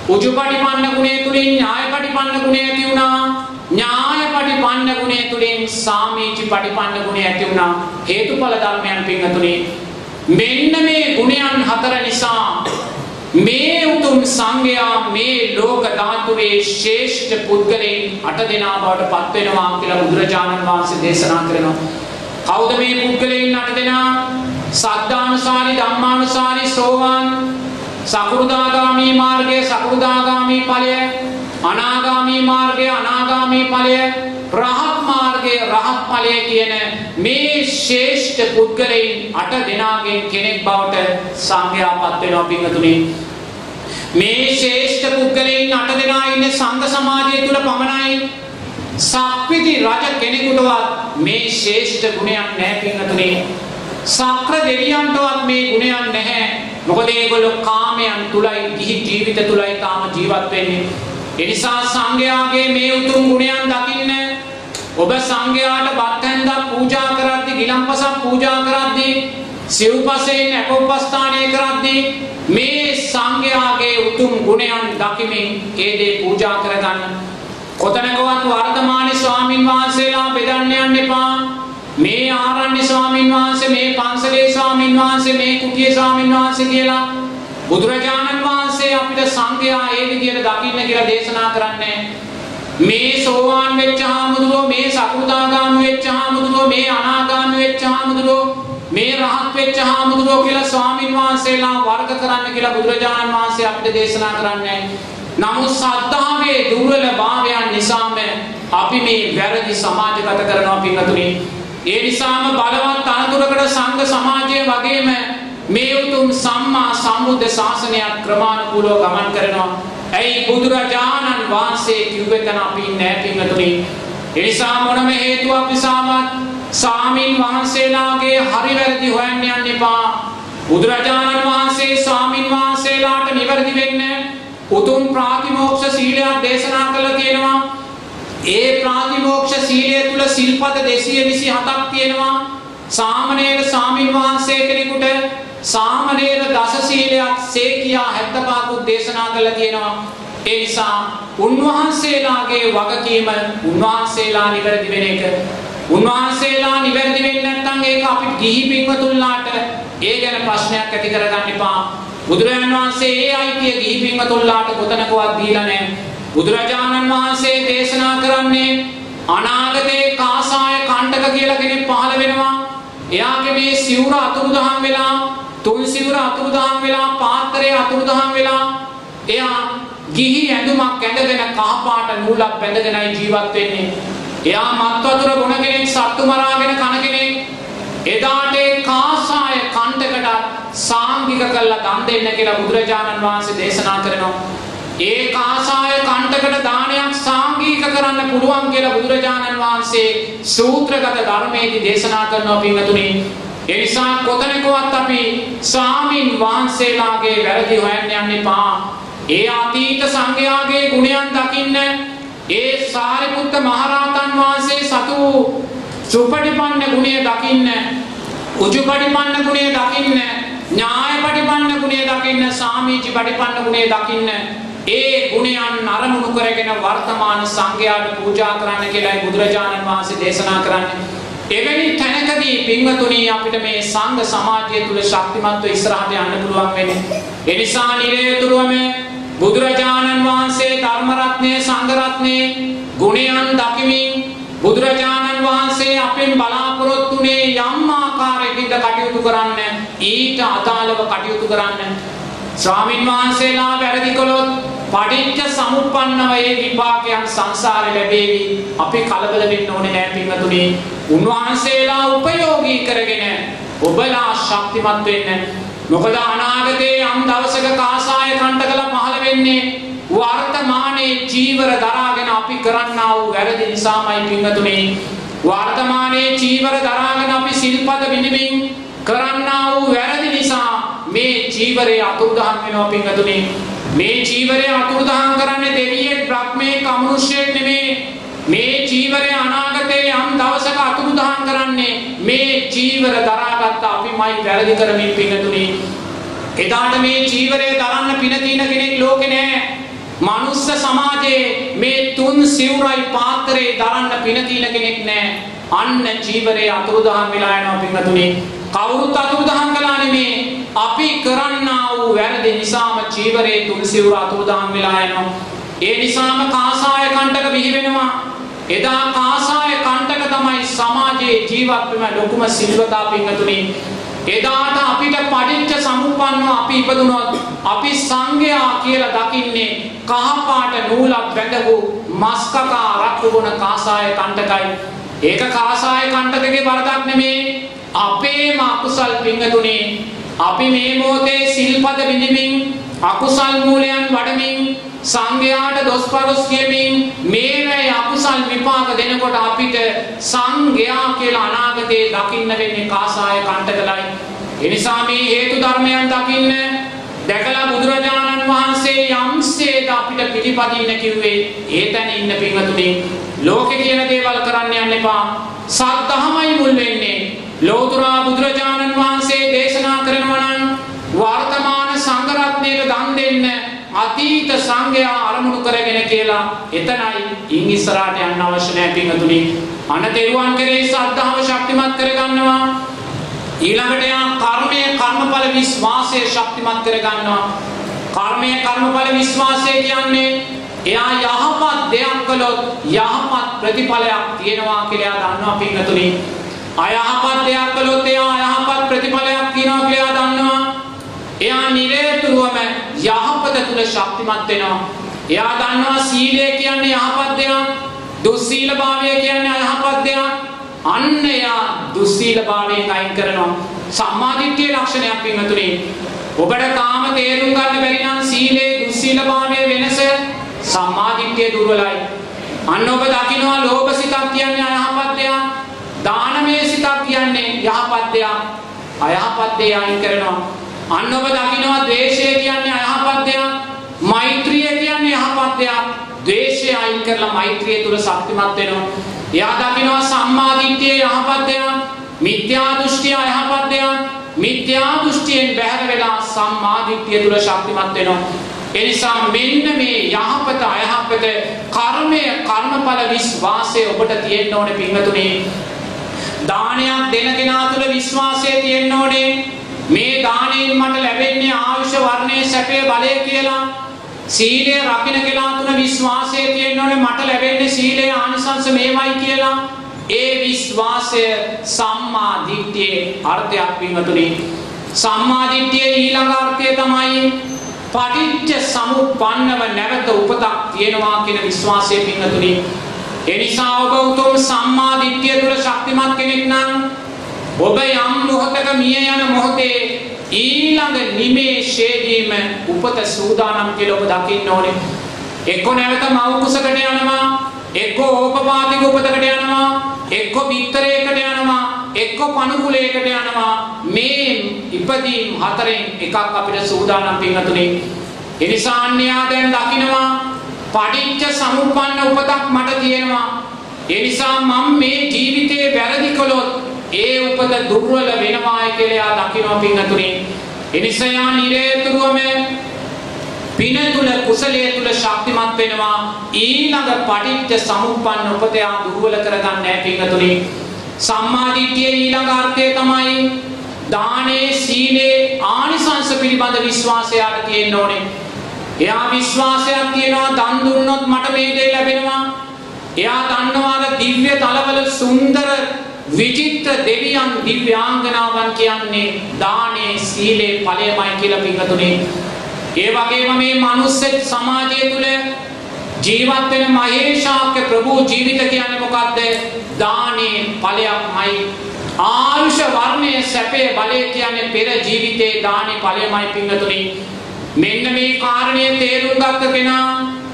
උජුපටිපන්න ගුණය තුලින් ඥායපටිපන්න ගුණය ඇති වුණා. ඥායපටිපන්න ගුණය තුලින් සාමීචිපටිපන්න ගුණය ඇති වුණා. හේතුඵල ධර්මයන් පින්තුනි මෙන්න මේ ගුණයන් හතර නිසා මේ උතුම් සංඝයා මේ ලෝක ධාතුවේ ශ්‍රේෂ්ඨ පුද්ගලයන් අට දෙනා බවට පත් වෙනවා කියලා බුදුරජාණන් වහන්සේ දේශනා කරනවා. කවුද මේ පුද්ගලයන් අට දෙනා? සද්ධානුසාරි ධම්මානුසාරි සෝවාන් සකෘදාගාමි මාර්ගයේ සකෘදාගාමි ඵලය අනාගාමි මාර්ගයේ අනාගාමි ඵලය රහත් මාර්ගයේ රහත් ඵලය කියන මේ ශ්‍රේෂ්ඨ පුද්ගලයන් අට දෙනාගෙන් කෙනෙක් බවට සංඝයාපත් වෙනවා පින්තුනි මේ ශ්‍රේෂ්ඨ පුද්ගලයන් අට දෙනා ඉන්නේ සංඝ සමාජය තුල පමණයි සක්විති රජ කෙනෙකුටවත් මේ ශ්‍රේෂ්ඨ ගුණයක් නැහැ පින්තුනි සක්‍ර දෙවියන්ටවත් මේ ගුණයක් නැහැ. මොකද ඒගොල්ලෝ කාමයන් තුලයි ගිහි ජීවිත තුලයි තාම ජීවත් වෙන්නේ. එනිසා සංඝයාගේ මේ උතුම් ගුණයන් දකින්න ඔබ සංඝයාට බත් හැන්දක් පූජා කරද්දී ගිලම්පසක් පූජා කරද්දී සිව්පසයෙන් අපොප්පස්ථානය කරද්දී මේ සංඝයාගේ උතුම් ගුණයන් දකිමින් ඒ දේ පූජා කරගන්න. කොතනකවත් වර්තමාන ස්වාමින් වහන්සේලා බෙදන්න යන්න එපා. මේ ආරණ්‍ය ස්වාමින් වහන්සේ මේ පන්සලේ ස්වාමින් වහන්සේ මේ කුටියේ ස්වාමින් වහන්සේ කියලා බුදුරජාණන් වහන්සේ අපිට සංඝයා ඒ විදිහට දකින්න කියලා දේශනා කරන්නේ මේ සෝවාන් වෙච්ච හාමුදුරුවෝ මේ සකෘදාගාමී වෙච්ච හාමුදුරුවෝ මේ අනාගාමී වෙච්ච හාමුදුරුවෝ මේ රහත් වෙච්ච හාමුදුරුවෝ කියලා ස්වාමින් වහන්සේලා වර්ග කරන්න කියලා බුදුරජාණන් වහන්සේ අපිට දේශනා කරන්නේ නමුත් සද්ධාවේ දුර්වලභාවයන් නිසාම අපි මේ වැරදි සමාජගත කරනවා පින්වතුනි ඒ නිසාම බලවත් අනතුරකට සංඝ සමාජය වගේම මේ උතුම් සම්මා සම්බුද්ධ ශාසනයක් ක්‍රමානුකූලව ගමන් කරනවා. ඇයි බුදුරජාණන් වහන්සේ කිව්වේ තන අපි නැහැ පින්වතුනි. ඒ නිසා මොනම හේතුවක් නිසාවත් සාමින් වහන්සේලාගේ හරි වැරදි හොයන්න යන්න එපා. බුදුරජාණන් වහන්සේ ස්වාමින් වහන්සේලාට නිවැරදි වෙන්න උතුම් ප්‍රාතිමෝක්ෂ සීලයක් දේශනා කළා කියනවා. ඒ ප්‍රාතිමෝක්ෂ සීලය තුල සිල්පද 227ක් තියෙනවා. සාමණේර ස්වාමින් වහන්සේ කෙනෙකුට සාමණේර දස සීලයක් සේ කියා 75කුත් දේශනා කළා කියනවා. ඒ නිසා උන්වහන්සේලාගේ වගකීම උන්වහන්සේලා නිවැරදි වෙන එක. උන්වහන්සේලා නිවැරදි වෙන්නේ නැත්නම් ඒක අපිට ගිහි පින්වතුන්ලාට ඒ ගැන ප්‍රශ්නයක් ඇති කරගන්න එපා. බුදුරජාණන් වහන්සේ ඒ අයිතිය ගිහි පින්වතුන්ලාට කොතනකවත් දීලා නැහැ. බුදුරජාණන් වහන්සේ දේශනා කරන්නේ අනාගතේ කාසාය කණ්ඩක කියලා කෙනෙක් පහළ වෙනවා. එයාගේ මේ සිවුර අතුරුදහන් වෙලා, තුන් සිවුර අතුරුදහන් වෙලා, පාත්‍රය අතුරුදහන් වෙලා එයා ගිහි ඇඳුමක් ඇඳගෙන කහපාට නූලක් බැඳගෙනයි ජීවත් වෙන්නේ. එයා මත් වතුර බොන කෙනෙක්, සත්තු මරාගෙන කන කෙනෙක්. එදාට ඒ කාසාය කණ්ඩකට සාංගික කළා දන් දෙන්න කියලා බුදුරජාණන් වහන්සේ දේශනා කරනවා. ඒ කාසාය කණ්ඩකට දානයක් සාංගික කරන්න පුළුවන් කියලා බුදුරජාණන් වහන්සේ සූත්‍රගත ධර්මයේදී දේශනා කරනවා පින්වතුනි. ඒ නිසා කොතනකවත් අපි ස්වාමින් වහන්සේලාගේ වැරදි හොයන්න යන්න එපා. ඒ අතීත සංඝයාගේ ගුණයන් දකින්න ඒ සාරිපුත්ත මහරහතන් වහන්සේ සතු සුපටිපන්න ගුණය දකින්න උජුපටිපන්න ගුණය දකින්න ඥායපටිපන්න ගුණය දකින්න සාමීචි පටිපන්න ගුණය දකින්න ඒ ගුණයන් අරමුණු කරගෙන වර්තමාන සංඝයාට පූජා කරන්න කියලායි බුදුරජාණන් වහන්සේ දේශනා කරන්නේ එවැනි තැනකදී පින්වතුනි අපිට මේ සංඝ සමාජය තුල ශක්තිමත්ව ඉස්සරහට යන්න පුළුවන් වෙන්නේ. ඒ නිසා නිරේතුරුවම බුදුරජාණන් වහන්සේ ධර්ම රත්නය සංඝ රත්නයේ ගුණයන් දකිමින් බුදුරජාණන් වහන්සේ අපෙන් බලාපොරොත්තුනේ යම් ආකාරයකින්ද කටයුතු කරන්න ඊට අදාළව කටයුතු කරන්න ස්වාමින් වහන්සේලා වැරදි කළොත් පටිච්ච සමුප්පන්නව ඒ විපාකයන් සංසාරේ ලැබේවි. අපි කලබල වෙන්න ඕනේ නෑ පින්වතුනි. උන්වහන්සේලා උපයෝගී කරගෙන ඔබලා ශක්තිමත් වෙන්න. මොකද අනාගතේ යම් දවසක කාසාය කණ්ඩකල පහළ වෙන්නේ වර්තමානයේ ජීවර දරාගෙන අපි කරන්නා වූ වැරදි නිසාමයි පින්වතුනි. වර්තමානයේ ජීවර දරාගෙන අපි සිල්පද විඳිමින් කරන්නා වූ වැරදි නිසා මේ ජීවරේ අතුරුදහන් වෙනවා පින්වතුනි. මේ ජීවරේ අතුරුදහන් කරන්නේ දෙවියෙක් බ්‍රහ්මයෙක් අමනුෂ්‍යයෙක් නෙමේ. මේ ජීවරය අනාගතයේ යම් දවසක අතුරුදහන් කරන්නේ මේ ජීවර දරාගත්ත අපිමයි වැරදි කරමින් පිනතුනි එදාට මේ ජීවරය දරන්න පින තියෙන කෙනෙක් ලෝකේ නෑ මනුස්ස සමාජයේ මේ තුන් සිවුරයි පාත්‍රේ දරන්න පින තියෙන කෙනෙක් නෑ අන්න ජීවරේ අතුරුදහන් වෙලා යනවා පින්තුනි කවුරුත් අතුරුදහන් කළා නෙමේ. අපි කරන්නා වූ වැරදි නිසාම ජීවරේ තුන් සිවුර අතුරුදහන් වෙලා යනවා. ඒ නිසාම කාසාය කණ්ඩක බිහි වෙනවා එදා කාසාය කණ්ඩක තමයි සමාජයේ ජීවත් වෙන ලොකුම සිල්වතා පින්තුනි එදාට අපිට පටිච්ච සමුප්පන්නව අපි ඉපදුනොත් අපි සංඝයා කියලා දකින්නේ කහපාට නූලක් බැඳපු මස් කකා රක්කු බොන කාසාය කණ්ඩකයි. ඒක කාසාය කණ්ඩකගේ වරදක් නෙමේ. අපේම අකුසල් පින්තුනි අපි මේ මොහොතේ සිල්පද විඳිමින් අකුසල් මූලයන් වඩමින් සංඝයාට දොස්පරොස් කියමින් මේවැයි අකුසල් විපාක දෙනකොට අපිට සංඝයා කියලා අනාගතේ දකින්න වෙන්නේ කාසාය කණ්ඩකලයි. එනිසා මේ හේතු ධර්මයන් දකින්න දැකලා බුදුරජාණන් වහන්සේ යම්සේද අපිට පිළිපදින්න කිව්වේ ඒ තැන ඉන්න පින්වතුනි ලෝකේ කියන දේවල් කරන්න යන්න එපා. සත්‍යමයි මුල් වෙන්නේ. ලෝතුරා බුදුරජාණන් වහන්සේ දේශනා කරනවා නම් වර්තමාන සංඝ රත්නයට දන් දෙන්න අතීත සංඝයා අරමුණු කරගෙන කියලා එතනයි ඉන් ඉස්සරහට යන්න අවශ්‍ය නැහැ පින්තුනි අන තෙරුවන් කෙරේ ශ්‍රද්ධාව ශක්තිමත් කරගන්නවා. ඊළඟට යා කර්මය කර්මඵල විශ්වාසය ශක්තිමත් කරගන්නවා. කර්මය කර්මඵල විශ්වාසය කියන්නේ එයා යහපත් දෙයක් කළොත් යහපත් ප්‍රතිඵලයක් තියෙනවා කියලා දන්නවා පින්තුනි අයහපත් දෙයක් කළොත් එයා අයහපත් ප්‍රතිඵලයක් තියෙනවා කියලා දන්නවා එයා නිරේතුරුවම යහපත තුල ශක්තිමත් වෙනවා. එයා දන්නවා සීලය කියන්නේ යහපත් දෙයක්. දුස්සීලභාවය කියන්නේ අයහපත් දෙයක්. අන්න එයා දුස්සීලභාවයෙන් අයින් කරනවා. සම්මාදිට්ඨිය ලක්ෂණයක් පින්වතුනි. ඔබට තාම තේරුම් ගන්න බැරි නම් සීලේ දුස්සීලභාවයේ වෙනස සම්මාදිට්ඨිය දුර්වලයි. අන්න ඔබ දකිනවා ලෝභ සිතක් කියන්නේ අයහපත් දෙයක්. දානමය සිතක් කියන්නේ යහපත් දෙයක්. අයහපත් දේ අයින් කරනවා. අන්න ඔබ දකිනවා ද්වේෂය කියන්නේ අයහපත් දෙයක්. මෛත්‍රිය කියන්නේ යහපත් දෙයක්. ද්වේෂය අයින් කරලා මෛත්‍රිය තුල ශක්තිමත් වෙනවා. එයා දකිනවා සම්මා දිට්ඨිය යහපත් දෙයක්. මිත්‍යා දෘෂ්ටිය අයහපත් දෙයක්. මිත්‍යා දෘෂ්ටියෙන් බැහැර වෙලා සම්මා දිට්ඨිය තුල ශක්තිමත් වෙනවා. එනිසා මෙන්න මේ යහපත අයහපත කර්මය කර්මඵල විශ්වාසය ඔබට තියෙන්න ඕනේ පින්වතුනි. දානයක් දෙන කෙනා තුල විශ්වාසය තියෙන්න ඕනේ. මේ දාණයෙන් මට ලැබෙන්නේ ආයුෂ වර්ණයේ සැපේ බලය කියලා. සීලය රකින්න කෙනා තුන විශ්වාසය තියෙන්න ඕනේ. මට ලැබෙන්නේ සීලේ ආනිසංස මේවයි කියලා. ඒ විශ්වාසය සම්මා දිට්ඨියේ අර්ථයක් විමතුනි සම්මා දිට්ඨියේ ඊළඟ අර්ථය තමයි පටිච්ච සමුප්පන්නව නැවත උපතක් තියෙනවා කියන විශ්වාසය පින්නතුනි ඒ නිසා ඔබ උතුම් සම්මා දිට්ඨිය තුළ ශක්තිමත් කෙනෙක් නම් ඔබ යම් මොහොතක මිය යන මොහොතේ ඊළඟ නිමේෂයේදීම උපත සූදානම් කියලා ඔබ දකින්න ඕනේ. එක්ක නැවත මව් කුසකට යනවා, එක්ක ඕපපාතික උපතකට යනවා, එක්ක බිත්තරයකට යනවා, එක්ක පණුකුලයකට යනවා. මේ ඉපදීම් හතරෙන් එකක් අපිට සූදානම් පින්වතුනි. ඒ නිසා අන්‍යා දැන් දකින්නවා පටිච්ච සමුප්පන්න උපතක් මට තියෙනවා. ඒ නිසා මම මේ ජීවිතේ වැරදි කළොත් ඒ උපත දුර්වල වෙනවායි කියලා එයා දකිනවා පින්නතුනි. එනිසා නිරේතුරුවම පින තුල කුසලයේ තුල ශක්තිමත් වෙනවා. ඊළඟ පටිච්ච සමුප්පන්න උපත යා දුර්වල කරගන්නේ නැහැ පින්නතුනි. සම්මාදිට්ඨියේ ඊළඟ අර්ථය තමයි දානේ සීලේ ආනිසංස පිළිබඳ විශ්වාසයක් තියෙන්න ඕනේ. එයා විශ්වාසයක් තියනවා දන් දුන්නොත් මට මේ දේ ලැබෙනවා. එයා දන්නවා දිව්‍ය තලවල සුන්දර විචිත්‍ර දෙවියන් දිව්‍යාංගනාවන් කියන්නේ දානේ සීලේ ඵලයමයි කියලා පින්වතුනි. ඒ වගේම මේ මනුස්ස සමාජය තුළ ජීවත් වෙන මහේශාක්‍ය ප්‍රභූ ජීවිත කියන්නේ මොකද්ද? දානේ ඵලයක්මයි. ආයුෂ වර්ණයේ සැපේ බලය කියන්නේ පෙර ජීවිතේ දානේ ඵලයමයි පින්වතුනි. මෙන්න මේ කාරණය තේරුම් ගත්ත කෙනා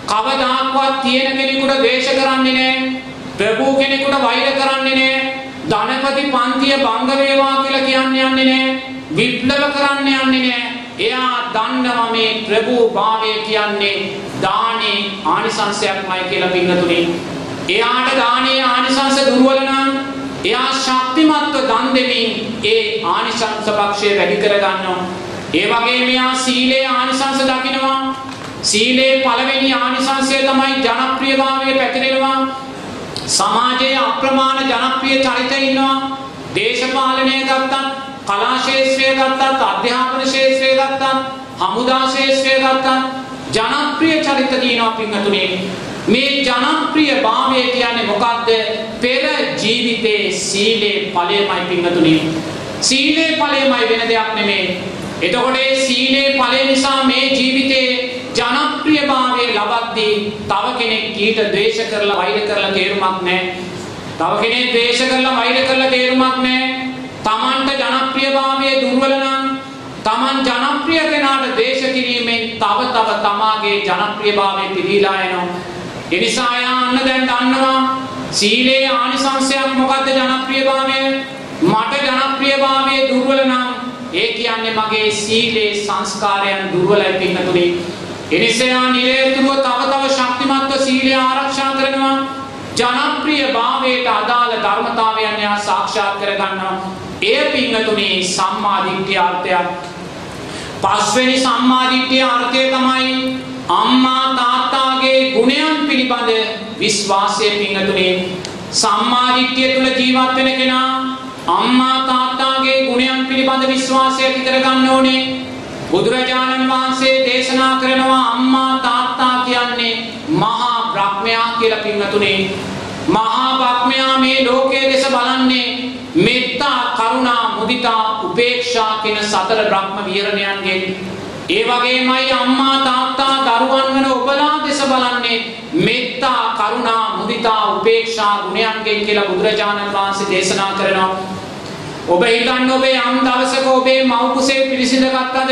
කවදාක්වත් තියෙන කෙනෙකුට ද්වේෂ කරන්නේ නැහැ. ප්‍රභූ කෙනෙකුට වෛර කරන්නේ නැහැ. ධනපති පන්තිය භංග වේවා කියලා කියන්න යන්නේ නැහැ. විප්ලව කරන්න යන්නේ නැහැ. එයා දන්නවා මේ ප්‍රභූ භාවය කියන්නේ දානේ ආනිසංශයක්මයි කියලා පින්නතුනි. එයාට දානේ ආනිසංශ දුර්වල නම් එයා ශක්තිමත්ව දන් දෙමින් ඒ ආනිසංශ පක්ෂය වැඩි කර ගන්නවා. ඒ වගේම එයා සීලේ ආනිසංශ දකිනවා. සීලේ පළවෙනි ආනිසංශය තමයි ජනප්‍රියභාවය පැතිරෙනවා. සමාජයේ අප්‍රමාණ ජනප්‍රිය චරිත ඉන්නවා. දේශපාලනය ගත්තත්, කලා ශාස්ත්‍රය ගත්තත්, අධ්‍යාපන ශාස්ත්‍රය ගත්තත්, හමුදා ශාස්ත්‍රය ගත්තත් ජනප්‍රිය චරිත දිනනවා පින්තුනේ. මේ ජනප්‍රිය භාවය කියන්නේ මොකද්ද? පෙර ජීවිතේ සීලේ ඵලයමයි පින්තුනේ. සීලේ ඵලයමයි වෙන දෙයක් නෙමෙයි. එතකොට ඒ සීලේ ඵලය නිසා මේ ජීවිතේ ජනප්‍රියභාවය ලබද්දී තව කෙනෙක් ඊට ද්වේෂ කරලා වෛර කරලා තේරුමක් නැහැ. තව කෙනෙක් ද්වේෂ කරලා වෛර කරලා තේරුමක් නැහැ. Tamanට ජනප්‍රියභාවය දුර්වල නම් Taman ජනප්‍රිය කෙනාට ද්වේෂ කිරීමෙන් තව තව තමාගේ ජනප්‍රියභාවය පිරීලා යනවා. ඒ නිසා යා අන්න දැන් දන්නවා සීලේ ආනිසංශයක් මොකද්ද ජනප්‍රියභාවය? මට ජනප්‍රියභාවය දුර්වල නම් ඒ කියන්නේ මගේ සීලේ සංස්කාරයන් දුර්වලයි පින්නතුනේ. එනිසා නිරේතුරුව තව තව ශක්තිමත්ව සීලය ආරක්ෂා කරනවා. ජනප්‍රිය භාවයට අදාළ ධර්මතාවයන් යා සාක්ෂාත් කරගන්නවා. එය පිංගතුනි සම්මාදිට්ඨිය අර්ථයක්. පස්වෙනි සම්මාදිට්ඨිය අර්ථය තමයි අම්මා තාත්තාගේ ගුණයන් පිළිබඳ විශ්වාසය පිංගතුනි සම්මාදිට්ඨිය තුල ජීවත් වෙන කෙනා අම්මා තාත්තාගේ ගුණයන් පිළිබඳ විශ්වාසය ඇති කරගන්න ඕනේ. බුදුරජාණන් වහන්සේ දේශනා කරනවා අම්මා තාත්තා කියන්නේ මහා බ්‍රහ්මයා කියලා පින්වතුනේ. මහා බ්‍රහ්මයා මේ ලෝකයේ දෙස බලන්නේ මෙත්තා කරුණා මුදිතා උපේක්ෂා කියන සතර බ්‍රහ්ම විහරණයන්ගෙන්. ඒ වගේමයි අම්මා තාත්තා දරුවන් වන ඔබලා දෙස බලන්නේ මෙත්තා කරුණා මුදිතා උපේක්ෂා ගුණයන්ගෙන් කියලා බුදුරජාණන් වහන්සේ දේශනා කරනවා. ඔබ හිතන්න ඔබේ යම් දවසක ඔබේ මව් කුසේ පිළිසිඳ ගත්තද?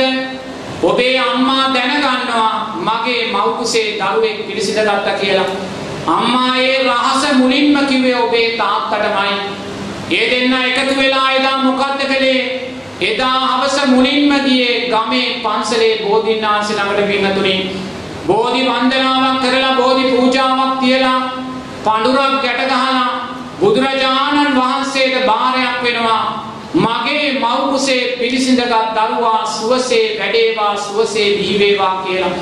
ඔබේ අම්මා දැනගන්නවා මගේ මව් කුසේ දරුවෙක් පිළිසිඳ ගත්තා කියලා. අම්මා ඒ රහස මුලින්ම කිව්වේ ඔබේ තාත්තටමයි. ඒ දෙන්න එකතු වෙලා එදා මොකද්ද කළේ? එදා හවස මුලින්ම ගියේ ගමේ පන්සලේ බෝධින්නාංශ ළඟට පින්නතුනේ. බෝධි වන්දනාවක් කරලා බෝධි පූජාවක් තියලා පඳුරක් ගැට ගහලා බුදුරජාණන් වහන්සේට බාරයක් වෙනවා මගේ මව් කුසේ පිළිසිඳගත් දරුවා සුවසේ වැඩේවා සුවසේ දීවේවා කියලා.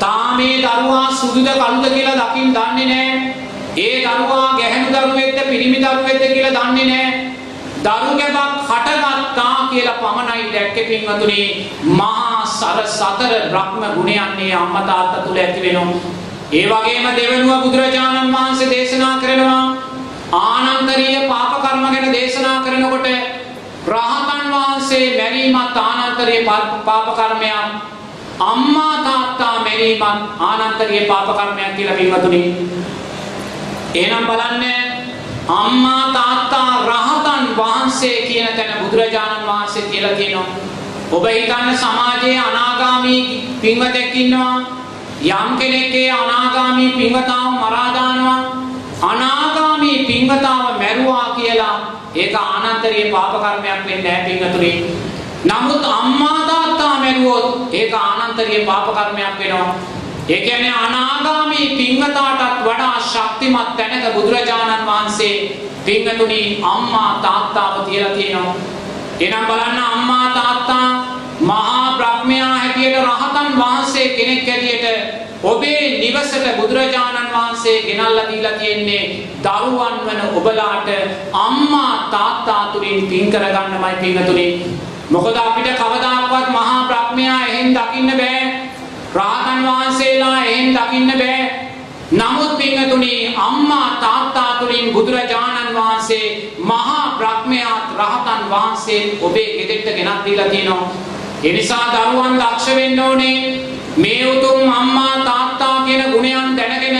තාමේ දරුවා සුදුද කළුද කියලා දකින් දන්නේ නැහැ. ඒ දරුවා ගැහැණු දරුවෙක්ද පිරිමි දරුවෙක්ද කියලා දන්නේ නැහැ. දරු ගැබක් හටගත්තා කියලා පමණයි දැක්කේ පින්වතුනි. මහා සර සතර බ්‍රහ්ම ගුණයන්නේ අම්මා තාත්තා තුල ඇති වෙනවා. ඒ වගේම දෙවෙනුව බුදුරජාණන් වහන්සේ දේශනා කරනවා ආනන්තරීය පාප කර්ම ගැන දේශනා කරනකොට රහතන් වහන්සේ මැරීමත් ආනන්තරීය පාප කර්මයක් අම්මා තාත්තා මැරීමත් ආනන්තරීය පාප කර්මයක් කියලා පින්වතුනි. එහෙනම් බලන්න අම්මා තාත්තා රහතන් වහන්සේ කියන තැන බුදුරජාණන් වහන්සේ කියලා කියනවා. ඔබ හිතන්න සමාජයේ අනාගාමී පින්වතෙක් ඉන්නවා. යම් කෙනෙක්ගේ අනාගාමී පින්වතාව මරා දානවා. අනාගාමී පින්වතාව මැරුවා කියලා ඒක ආනන්තරීය පාප කර්මයක් වෙන්නේ නැහැ පින්වතුනි. නමුත් අම්මා තාත්තා මැරුවොත් ඒක ආනන්තරීය පාප කර්මයක් වෙනවා. ඒ කියන්නේ අනාගාමී පින්වතාටත් වඩා ශක්තිමත් තැනක බුදුරජාණන් වහන්සේ පින්වතුනි අම්මා තාත්තාව තියලා තියෙනවා. එනම් බලන්න අම්මා තාත්තා මහා බ්‍රහ්මයා හැටියට රහතන් වහන්සේ කෙනෙක් හැටියට ඔබේ නිවසට බුදුරජාණන් වහන්සේ ගෙනල්ලා දීලා තියෙන්නේ දරුවන් වන ඔබලාට අම්මා තාත්තා තුලින් පින් කරගන්නමයි පින්වතුනි. මොකද අපිට කවදාකවත් මහා බ්‍රහ්මයා එහෙන් දකින්න බෑ. රාතන් වහන්සේලා එහෙන් දකින්න බෑ. නමුත් පින්තුනි අම්මා තාත්තා තුලින් බුදුරජාණන් වහන්සේ මහා බ්‍රහ්මයාත් රහතන් වහන්සේ ඔබේ ගෙදරට ගෙනත් දීලා තියෙනවා. ඒ නිසා දරුවන් දක්ෂ වෙන්න ඕනේ. මේ උතුම් අම්මා තාත්තා කියන ගුණයන් දැනගෙන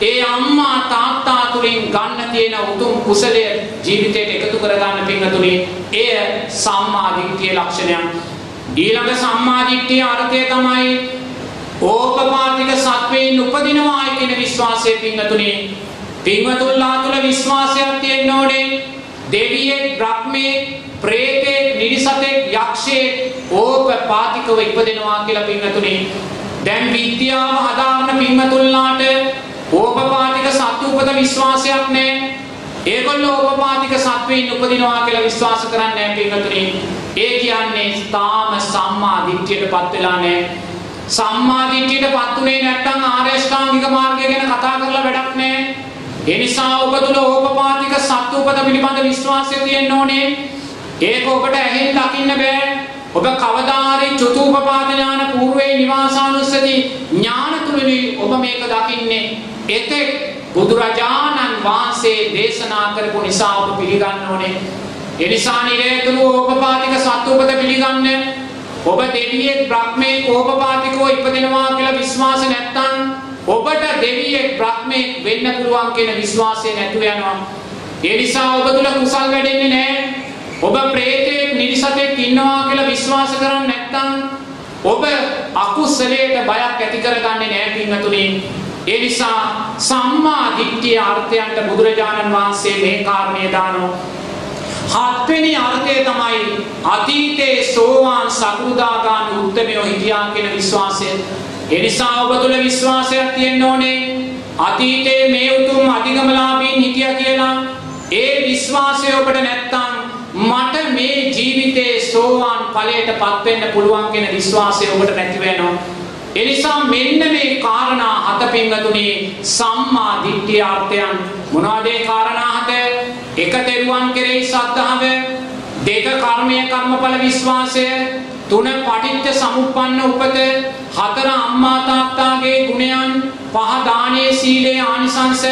ඒ අම්මා තාත්තා තුලින් ගන්න තියෙන උතුම් කුසලය ජීවිතයට එකතු කරගන්න පින්තුනි එය සම්මා දිට්ඨිය ලක්ෂණයක්. ඊළඟ සම්මා දිට්ඨිය අර්ථය තමයි ඕපපාතික සත්වයින් උපදිනවායි කියන විශ්වාසය පින්වතුනි. පින්වතුන්ලා තුළ විශ්වාසයක් තියෙන්න ඕනේ. දෙවියෙක් බ්‍රහ්මයෙක් ප්‍රේතෙක් නිරිසතෙක් යක්ෂයෙක් ඕපපාතිකව ඉපදෙනවා කියලා පින්වතුනි. දැන් විද්‍යාව හදාගෙන පින්වතුන්ලාට ඕපපාතික සත්තු උපත විශ්වාසයක් නැහැ ඒගොල්ලෝ ඕපපාතික සත්වයින් උපදිනවා කියලා විශ්වාස කරන්නේ නැහැ පින්වතුනි. ඒ කියන්නේ තාම සම්මා දිට්ඨියටපත් වෙලා නැහැ සම්මා දිට්ඨියට පත්ුනේ නැත්නම් ආර්ය අෂ්ටාංගික මාර්ගය ගැන කතා කරලා වැඩක් නැහැ. ඒ නිසා ඔබ තුල ඕපපාතික සත්‍යපද පිළිබඳ විශ්වාසය තියෙන්න ඕනේ. ඒක ඔබට ඇහෙන් දකින්න බෑ. ඔබ කවදා හරි චතුූපපාත ඥාන పూర్වේ නිවාසානුස්සති ඥාන තුලින් ඔබ මේක දකින්නේ. එතෙක් බුදුරජාණන් වහන්සේ දේශනා කරපු නිසා ඔබ පිළිගන්න ඕනේ. ඒ නිසා නිරේතුරු ඕපපාතික සත්‍යපද පිළිගන්නේ ඔබ දෙවියෙක් බ්‍රහ්මයෙක් ඕපපාතිකව ඉපදෙනවා කියලා විශ්වාස නැත්නම් ඔබට දෙවියෙක් බ්‍රහ්මයෙක් වෙන්න පුළුවන් කියන විශ්වාසය නැතුව යනවා. ඒ නිසා ඔබ තුල කුසල් වැඩෙන්නේ නැහැ. ඔබ ප්‍රේතෙක් නිරිසතෙක් ඉන්නවා කියලා විශ්වාස කරන්නේ නැත්නම් ඔබ අකුසලයට බයක් ඇති කරගන්නේ නැහැ පින්වතුනි. ඒ නිසා සම්මා දිට්ඨිය අර්ථයන්ට බුදුරජාණන් වහන්සේ මේ කාරණේ දානවා. හත්වෙනි අර්ථය තමයි අතීතයේ සෝවාන් සකෘදාගාමී උත්තමයෝ හිටියා කියන විශ්වාසය. ඒ නිසා ඔබ තුල විශ්වාසයක් තියෙන්න ඕනේ. අතීතයේ මේ උතුම් අධිගමලාභීන් හිටියා කියලා ඒ විශ්වාසය ඔබට නැත්තම් මට මේ ජීවිතේ සෝවාන් ඵලයටපත් වෙන්න පුළුවන් කියන විශ්වාසය ඔබට නැති වෙනවා. එනිසා මෙන්න මේ කාරණා හත පින්වතුනි සම්මා දිට්ඨිය අර්ථයන් මොනවද ඒ කාරණා හත? එක තෙරුවන් කෙරෙහි ශ්‍රද්ධාව, දෙක කර්මය කර්මඵල විශ්වාසය, තුන පටිච්ච සමුප්පන්න උපත, හතර අම්මා තාත්තාගේ ගුණයන්, පහ දානයේ සීලේ ආනිසංස,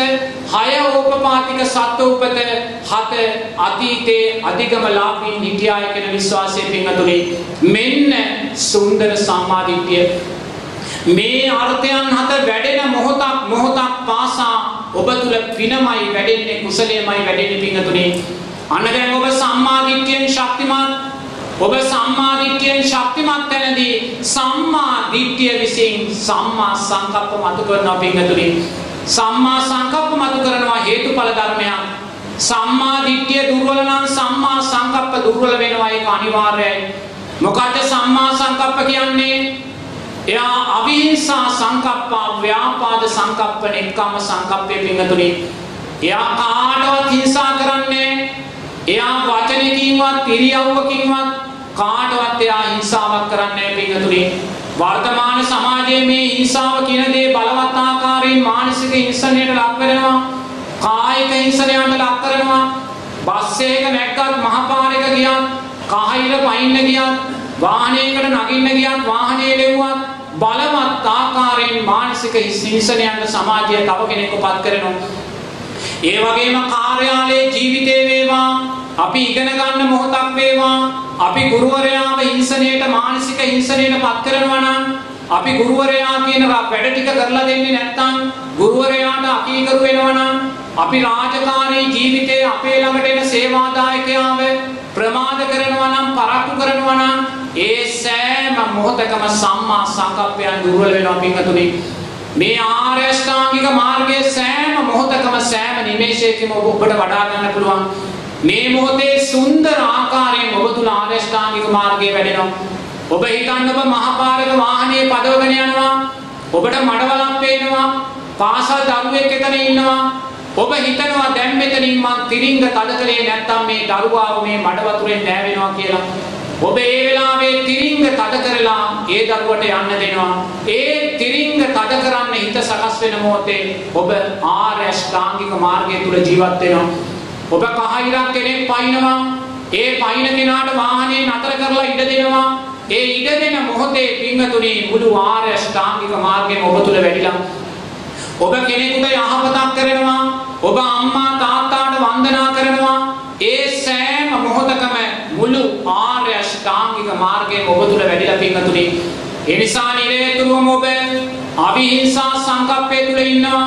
හය ඕපපාතික සත්ව උපත, හත අතීතේ අධිගම ලාභීන් හිටියාය කියන විශ්වාසය පින්වතුනි මෙන්න සුන්දර සම්මාදිට්ඨිය. මේ අර්ථයන් හත වැඩෙන මොහොතක් මොහොතක් පාසා ඔබ තුල පිනමයි වැඩෙන්නේ කුසලයමයි වැඩෙන්නේ පිංගතුනේ අන්න දැන් ඔබ සම්මා දිට්ඨියෙන් ශක්තිමත් ඔබ සම්මා දිට්ඨියෙන් ශක්තිමත් තැනදී සම්මා දිට්ඨිය විසින් සම්මා සංකප්ප මතු කරනවා පිංගතුනේ සම්මා සංකප්ප මතු කරනවා හේතුඵල ධර්මයක්. සම්මා දිට්ඨිය දුර්වල නම් සම්මා සංකප්ප දුර්වල වෙනවා ඒක අනිවාර්යයි. මොකද සම්මා සංකප්ප කියන්නේ? එයා අවිහිංසා සංකප්පා ව්‍යාපාද සංකප්ප නෙක්කම්ම සංකප්පේ පිංගතුනි එයා කාටවත් හිංසා කරන්නේ එයා වචනකින්වත් ඉරියව්වකින්වත් කාටවත් එයා හිංසාවක් කරන්නේ පිංගතුනි වර්තමාන සමාජයේ මේ හිංසාව කියන දේ බලවත් ආකාරයෙන් මානසික හිංසනයට ලක් වෙනවා කායික හිංසනයට ලක් කරනවා. බස් එකක නැක්කත් මහපාරක ගියත් කහිර පයින්න ගියත් වාහනයකට නගින්න ගියත් වාහනේ ලෙව්වත් බලවත් ආකාරයෙන් මානසික හිංසනයන්ට සමාජය තව කෙනෙක්ව පත් කරනවා. ඒ වගේම කාර්යාලයේ ජීවිතේ වේවා අපි ඉගෙන ගන්න මොහොතක් වේවා අපි ගුරුවරයාව හිංසනයට මානසික හිංසනයට පත් කරනවා නම් අපි ගුරුවරයා කියන වැඩ ටික කරලා දෙන්නේ නැත්නම් ගුරුවරයාට අකීකරු වෙනවා නම් අපි රාජකාරී ජීවිතයේ අපේ ළඟට එන සේවාදායකයාව ප්‍රමාද කරනවා නම් පරක්කු කරනවා නම් ඒ සෑම මොහොතකම සම්මා සංකප්පයන් දුර්වල වෙනවා පින්වතුනි. මේ ආර්ය අෂ්ටාංගික මාර්ගයේ සෑම මොහොතකම සෑම නිමේෂයකම ඔබට වඩා ගන්න පුළුවන්. මේ මොහොතේ සුන්දර ආකාරයෙන් ඔබ තුල ආර්ය අෂ්ටාංගික මාර්ගයේ වැඩෙනවා. ඔබ හිතන්න ඔබ මහපාරක වාහනේ පදවගෙන යනවා. ඔබට මඩවලක් පේනවා. පාසල් දරුවෙක් එතන ඉන්නවා. ඔබ හිතනවා දැන් මෙතනින් මං තිරිංග තද කරේ නැත්තම් මේ දරුවාව මේ මඩ වතුරෙන් නෑවෙනවා කියලා. ඔබ ඒ වෙලාවේ තිරිංග තද කරලා ඒ දරුවට යන්න දෙනවා. ඒ තිරිංග තද කරන්න හිත සකස් වෙන මොහොතේ ඔබ ආර්ය අෂ්ටාංගික මාර්ගය තුල ජීවත් වෙනවා. ඔබ කහිරක් කෙනෙක් පයින්නවා. ඒ පයින් කෙනාට වාහනේ නතර කරලා ඉඩ දෙනවා. ඒ ඉඩ දෙන මොහොතේ පින්වතුනි මුළු ආර්ය අෂ්ටාංගික මාර්ගයම ඔබ තුල වැඩිලා. ඔබ කෙනෙකුට යහපතක් කරනවා. ඔබ අම්මා තාත්තාට වන්දනා කරනවා. ඒ සෑම මොහොතකම මුළු ආර්ය අෂ්ටාංගික මාර්ගයම ඔබ තුල වැඩිලා පින්වතුනි. ඒ නිසා නිරේතුරුවම ඔබ අවිහිංසා සංකප්පය තුල ඉන්නවා.